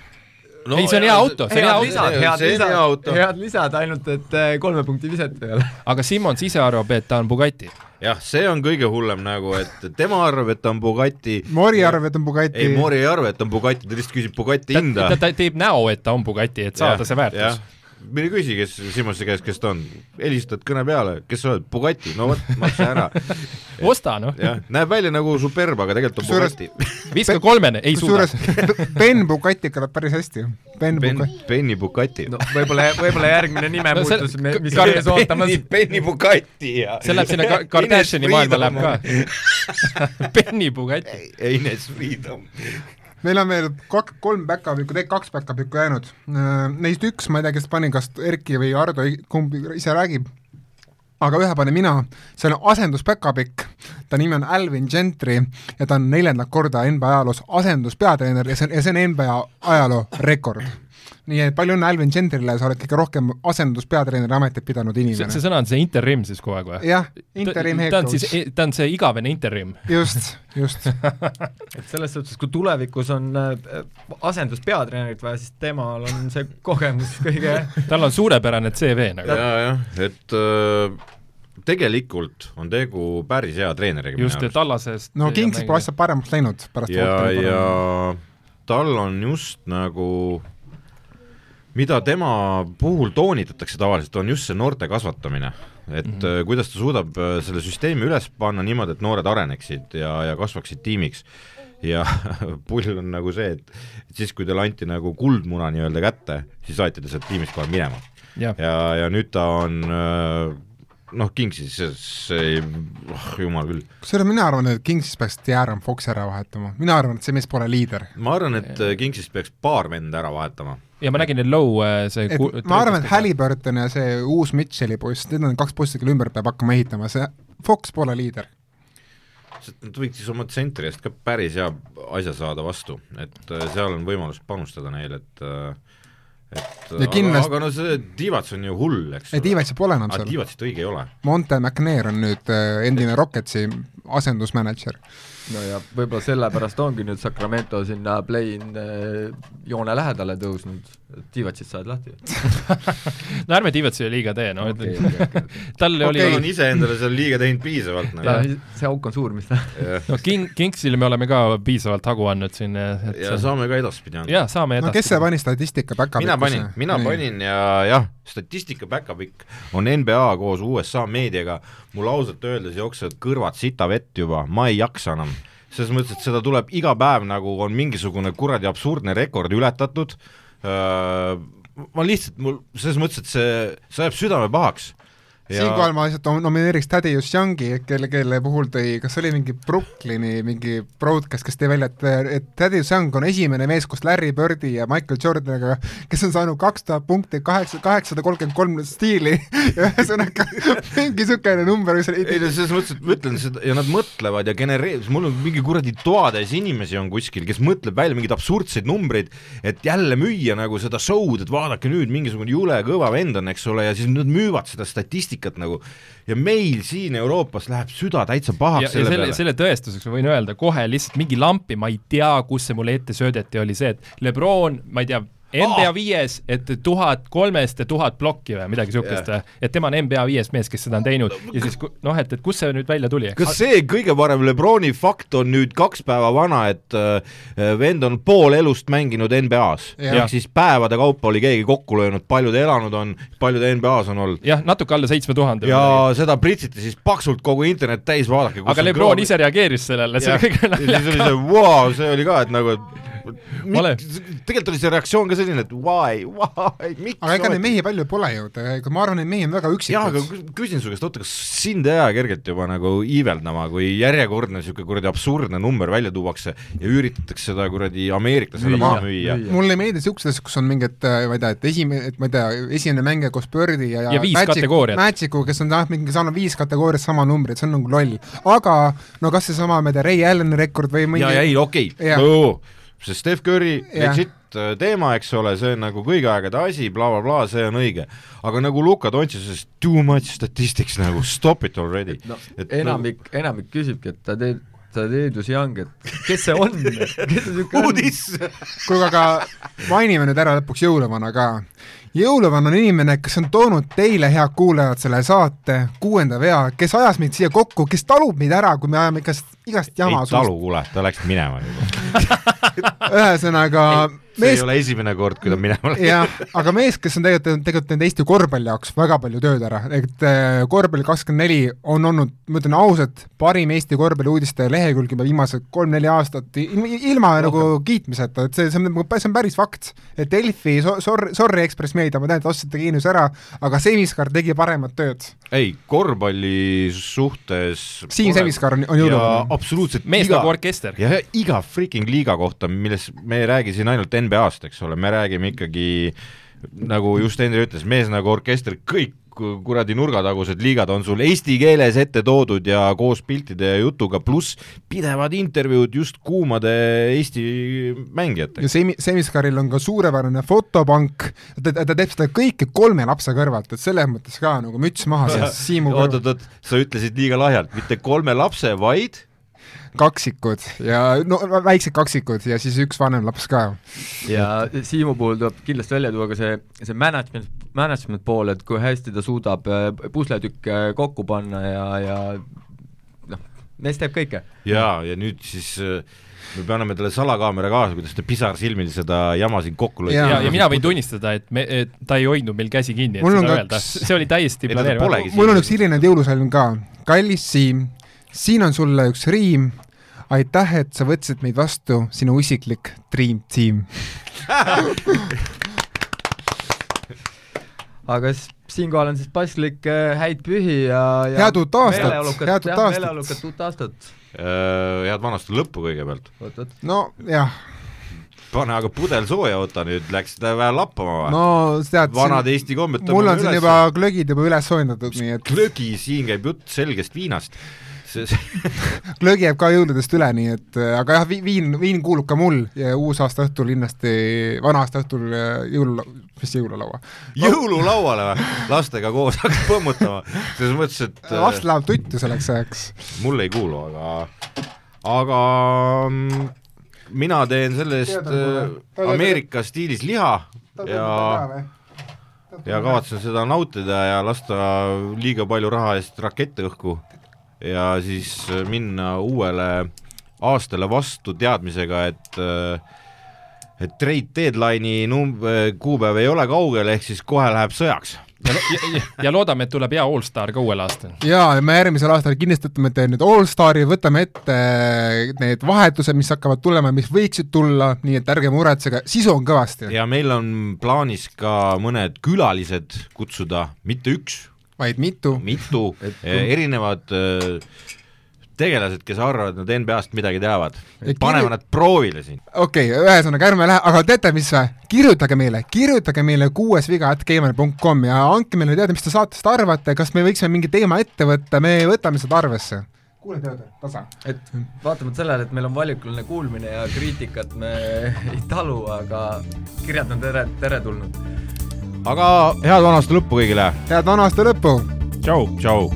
no, ei, see on hea auto, see on hea auto. head lisad, head lisad, ainult et äh, kolme punkti viset ei ole. aga Simmons ise arvab, et ta on Bugatti. jah, see on kõige hullem nagu, et tema arvab, et ta on Bugatti. Mori arvab, et on Bugatti. ei, Mori ei arva, et on Bugatti, ta lihtsalt küsib Bugatti hinda. ta, ta teeb näo, et ta on Bugatti, et saada ja, see väärtus mine küsi, kes Simmonsi käest, kes ta on, helistad kõne peale, kes sa oled, Bugatti, no vot, maksa ära osta noh. jah, näeb välja nagu Superb, aga tegelikult on Bugatti. viska kolmene, ei suuda. Ben Bugatti kõlab päris hästi. Ben, ben Bugatti. Benny Bugatti. no võib-olla, võib-olla järgmine nimemuutus no,, mis on ees ootamas. Benny Bugatti ja see läheb sinna Kardashini maailma läheb ka Benny Bugatti. Ines Freedom meil on veel kak-, kolm päkapikku, tegelikult kaks päkapikku jäänud. Äh, neist üks, ma ei tea, kes pani, kas Erki või Ardo, kumb ise räägib, aga ühe panen mina, see on asenduspäkapikk, ta nimi on Alvin Gentry ja ta on neljandat korda NBA ajaloos asenduspeatreener ja see on, ja see on NBA ajaloo rekord nii et palju õnne Alvin Gentrile, sa oled kõige rohkem asenduspeatreeneri ametit pidanud inimene. see sõna on see interim siis kogu aeg või? jah, interim head coach. ta on siis, ta on see igavene interim. just, just et selles suhtes, kui tulevikus on äh, asenduspeatreenerit vaja, siis temal on see kogemus kõige tal on suurepärane CV nagu. ja, jah, et äh, tegelikult on tegu päris hea treeneriga. just, et Tallasest no Kingsis pole asjad paremaks läinud pärast ja, ja tal on just nagu mida tema puhul toonitatakse tavaliselt, on just see noorte kasvatamine. et mm -hmm. kuidas ta suudab äh, selle süsteemi üles panna niimoodi, et noored areneksid ja, ja kasvaksid tiimiks. ja pull on nagu see, et, et siis, kui talle anti nagu kuldmuna nii-öelda kätte, siis aeti ta sealt tiimist kohe minema. ja, ja, ja nüüd ta on äh, noh, Kingsis, see, oh jumal küll. kusjuures mina arvan, et Kingsis peaks Darren Foxi ära vahetama, mina arvan, et see mees pole liider. ma arvan, et Kingsist peaks paar venda ära vahetama. ja ma nägin, et Low see et ma arvan, et Halliburton ja see uus Mitchell'i poiss, need on kaks poissi, kelle ümber peab hakkama ehitama, see Fox pole liider nad võiks siis oma tsentri eest ka päris hea asja saada vastu, et äh, seal on võimalus panustada neil, et äh, et ja kindlasti... aga, aga no see Divats on ju hull, eks ei, Divatsi pole enam seal. Divatsit õige ei ole. Monte McNair on nüüd äh, endine Rocketsi asendusmänedžer no ja võib-olla sellepärast ongi nüüd Sacramento sinna play-in eh, joone lähedale tõusnud, et Divatsit saad lahti no ärme Divatsile liiga tee, no okay, okay, okay. tal okay. oli tal on iseendale seal liiga teinud piisavalt nagu. see auk on suur, mis ta no King, Kingsile me oleme ka piisavalt hagu andnud siin et ja see... saame ka edaspidi anda. jaa, saame edaspidi. no kes see pani statistika back-up'i? mina panin, mina Nii. panin ja jah, statistika back-up'i on NBA koos USA meediaga, mul ausalt öeldes jooksevad kõrvad sita vett juba, ma ei jaksa enam selles mõttes, et seda tuleb iga päev nagu on mingisugune kuradi absurdne rekord ületatud, ma lihtsalt, mul selles mõttes, et see, see ajab südame pahaks ja... siinkohal ma lihtsalt nomineeriks Thaddeus Youngi, kelle, kelle puhul tõi, kas oli mingi Brooklyni mingi broadcast, kes tõi välja, et, et Thaddeus Young on esimene mees koos Larry Birdi ja Michael Jordaniga, kes on saanud kaks tuhat punkti, kaheksa, kaheksasada kolmkümmend kolm stiili. Ja ühesõnaga mingi niisugune number, mis ei no selles mõttes, et ma ütlen seda ja nad mõtlevad ja genereerivad, mul on mingi kuradi toatäis inimesi on kuskil, kes mõtleb välja mingeid absurdseid numbreid, et jälle müüa nagu seda show'd, et vaadake nüüd, mingisugune jule kõva vend on, eks ole, ja siis nad müüvad seda statistikat statistikat nagu ja meil siin Euroopas läheb süda täitsa pahaks ja, selle, ja selle peale. selle tõestuseks ma võin öelda kohe lihtsalt mingi lampi, ma ei tea, kus see mulle ette söödeti, oli see, et Lebron, ma ei tea, NBA viies, et tuhat kolmest ja tuhat plokki või midagi niisugust yeah., et tema on NBA viies mees, kes seda on teinud ja siis noh, et, et kust see nüüd välja tuli? kas see kõige parem Lebroni fakt on nüüd kaks päeva vana, et äh, vend on pool elust mänginud NBA-s yeah., ehk siis päevade kaupa oli keegi kokku löönud, palju ta elanud on, palju ta NBA-s on olnud? jah, natuke alla seitsme tuhande. ja või. seda pritsiti siis paksult kogu internet täis, vaadake aga Lebron kroon... ise reageeris sellele, see oli kõige naljakam. ja siis oli see, vau, see oli ka, et nagu, et tegelikult oli see reaktsioon ka selline, et why, why, miks aga ega neid mehi palju pole ju, ega ma arvan, et mehi on väga üksikud. jaa, aga küsin su käest, oota, kas sind ei aja kergelt juba nagu iiveldama, kui järjekordne niisugune kuradi absurdne number välja tuuakse ja üritatakse seda kuradi ameeriklasele maha müüa? mulle ei meeldi niisugused asjad, kus on mingid, äh, ma ei tea, et esimene, et ma ei tea, esimene mängija koos Birdi ja, ja, ja viis Magic, kategooriat. Magicu, kes on jah, mingi saanud viis kategooriat sama numbrit, see on nagu loll. aga no kas seesama, ma ei tea, Ray Alleni rekord või mingi jaa, ei, okei okay see Steph Curry legit äh, teema, eks ole, see on nagu kõigi aegade asi bla, bla, blablabla, see on õige. aga nagu Luka Dontšis, too much statistics nagu, stop it already. no et enamik nagu..., enamik küsibki, et ta teeb ta Teedus Young, et kes see on kes see niisugune on? kuulge, aga mainime nüüd ära lõpuks jõuluvana ka. Jõuluvann on inimene, kes on toonud teile, head kuulajad, selle saate kuuenda vea, kes ajas meid siia kokku, kes talub meid ära, kui me ajame igast, igast jama ei talu, kuule, ta läks minema juba. Ühesõnaga see mees... ei ole esimene kord, kui ta minema läks. jah, aga mees, kes on tegelikult, tegelikult teinud Eesti korvpalli jaoks väga palju tööd ära, et äh, korvpalli kakskümmend neli on olnud, ma ütlen ausalt, parim Eesti korvpalli uudiste lehekülg juba viimased kolm-neli aastat ilma, ilma nagu kiitmiseta, et see, see on, nagu, see on päris fakt. et Delfi, sorry, sorry Ekspress Meedia, ma tean, et ostsite Kiinus ära, aga Semiskar tegi paremat tööd. ei, korvpalli suhtes Siim Semiskar on, on jõuluvana. absoluutselt mees nagu orkester. ja iga freaking liiga kohta, milles me ei räägi siin ainult NBA-st, eks ole, me räägime ikkagi nagu just Henri ütles, mees nagu orkester, kõik kuradi nurgatagused liigad on sul eesti keeles ette toodud ja koos piltide ja jutuga, pluss pidevad intervjuud just kuumade Eesti mängijatega. ja Semi-, Semiskaril on ka suurepärane fotopank, ta, ta teeb seda kõike kolme lapse kõrvalt, et selles mõttes ka nagu müts maha Siimu oot, oot, oot, sa ütlesid liiga lahjalt, mitte kolme lapse, vaid kaksikud ja no väiksed kaksikud ja siis üks vanem laps ka. ja Siimu puhul tuleb kindlasti välja tuua ka see, see management, management pool, et kui hästi ta suudab äh, pusletükke kokku panna ja, ja noh, mees teeb kõike. jaa, ja nüüd siis äh, me paneme talle salakaamera kaasa, kuidas ta pisarsilmil seda jama siin kokku lõi. ja, ja, ja mina võin tunnistada, et me, et ta ei hoidnud meil käsi kinni, et seda öelda, see oli täiesti planeerimata. mul on üks hiline jõulusalm ka. kallis Siim, siin on sulle üks riim. aitäh, et sa võtsid meid vastu, sinu isiklik Dream Team aga siis siinkohal on siis paslik äh, häid pühi ja, ja head uut aastat, head uut aastat. meeleolukat uut aastat. Äh, head vana aasta lõppu kõigepealt. no jah pane aga pudel sooja, oota nüüd läks ta vähe lappama või? no tead, vanad Eesti kombed mul on siin juba glögid juba üles soojendatud, nii et glögi, siin käib jutt selgest viinast glögi jääb ka jõuludest üle, nii et aga jah, viin, viin kuulub ka mul ja uusaasta õhtul kindlasti, vana-aasta õhtul jõul, mis jõululaua? jõululauale või? lastega koos hakkad põmmutama, selles mõttes, et laps läheb tuttu selleks ajaks. mulle ei kuulu, aga, aga mm, mina teen sellest äh, Ameerika stiilis liha ja ja kavatsen seda nautida ja lasta liiga palju raha eest rakette õhku ja siis minna uuele aastale vastu teadmisega, et et trade deadline'i num-, kuupäev ei ole kaugel, ehk siis kohe läheb sõjaks ja, ja, ja loodame, et tuleb hea allstar ka uuel aastal. jaa, me järgmisel aastal kindlasti ütleme, et nüüd allstari, võtame ette need vahetused, mis hakkavad tulema, mis võiksid tulla, nii et ärge muretsege, sisu on kõvasti. ja meil on plaanis ka mõned külalised kutsuda, mitte üks, vaid mitu. mitu erinevad äh, tegelased, kes arvavad, et nad NBA-st midagi teavad. paneme nad proovile siin. okei okay,, ühesõnaga ärme lähe, aga teate mis või? kirjutage meile, kirjutage meile kuuesviga.gmail.com ja andke meile teada, mis te saatest arvate, kas me võiksime mingi teema ette võtta, me võtame seda arvesse. kuule, teada, tasa. et vaatamata sellele, et meil on valikuline kuulmine ja kriitikat me ei talu, aga kirjad on tere, teretulnud. Aga head vana aasta lõppu kõigile! head vana aasta lõppu! tšau! tšau!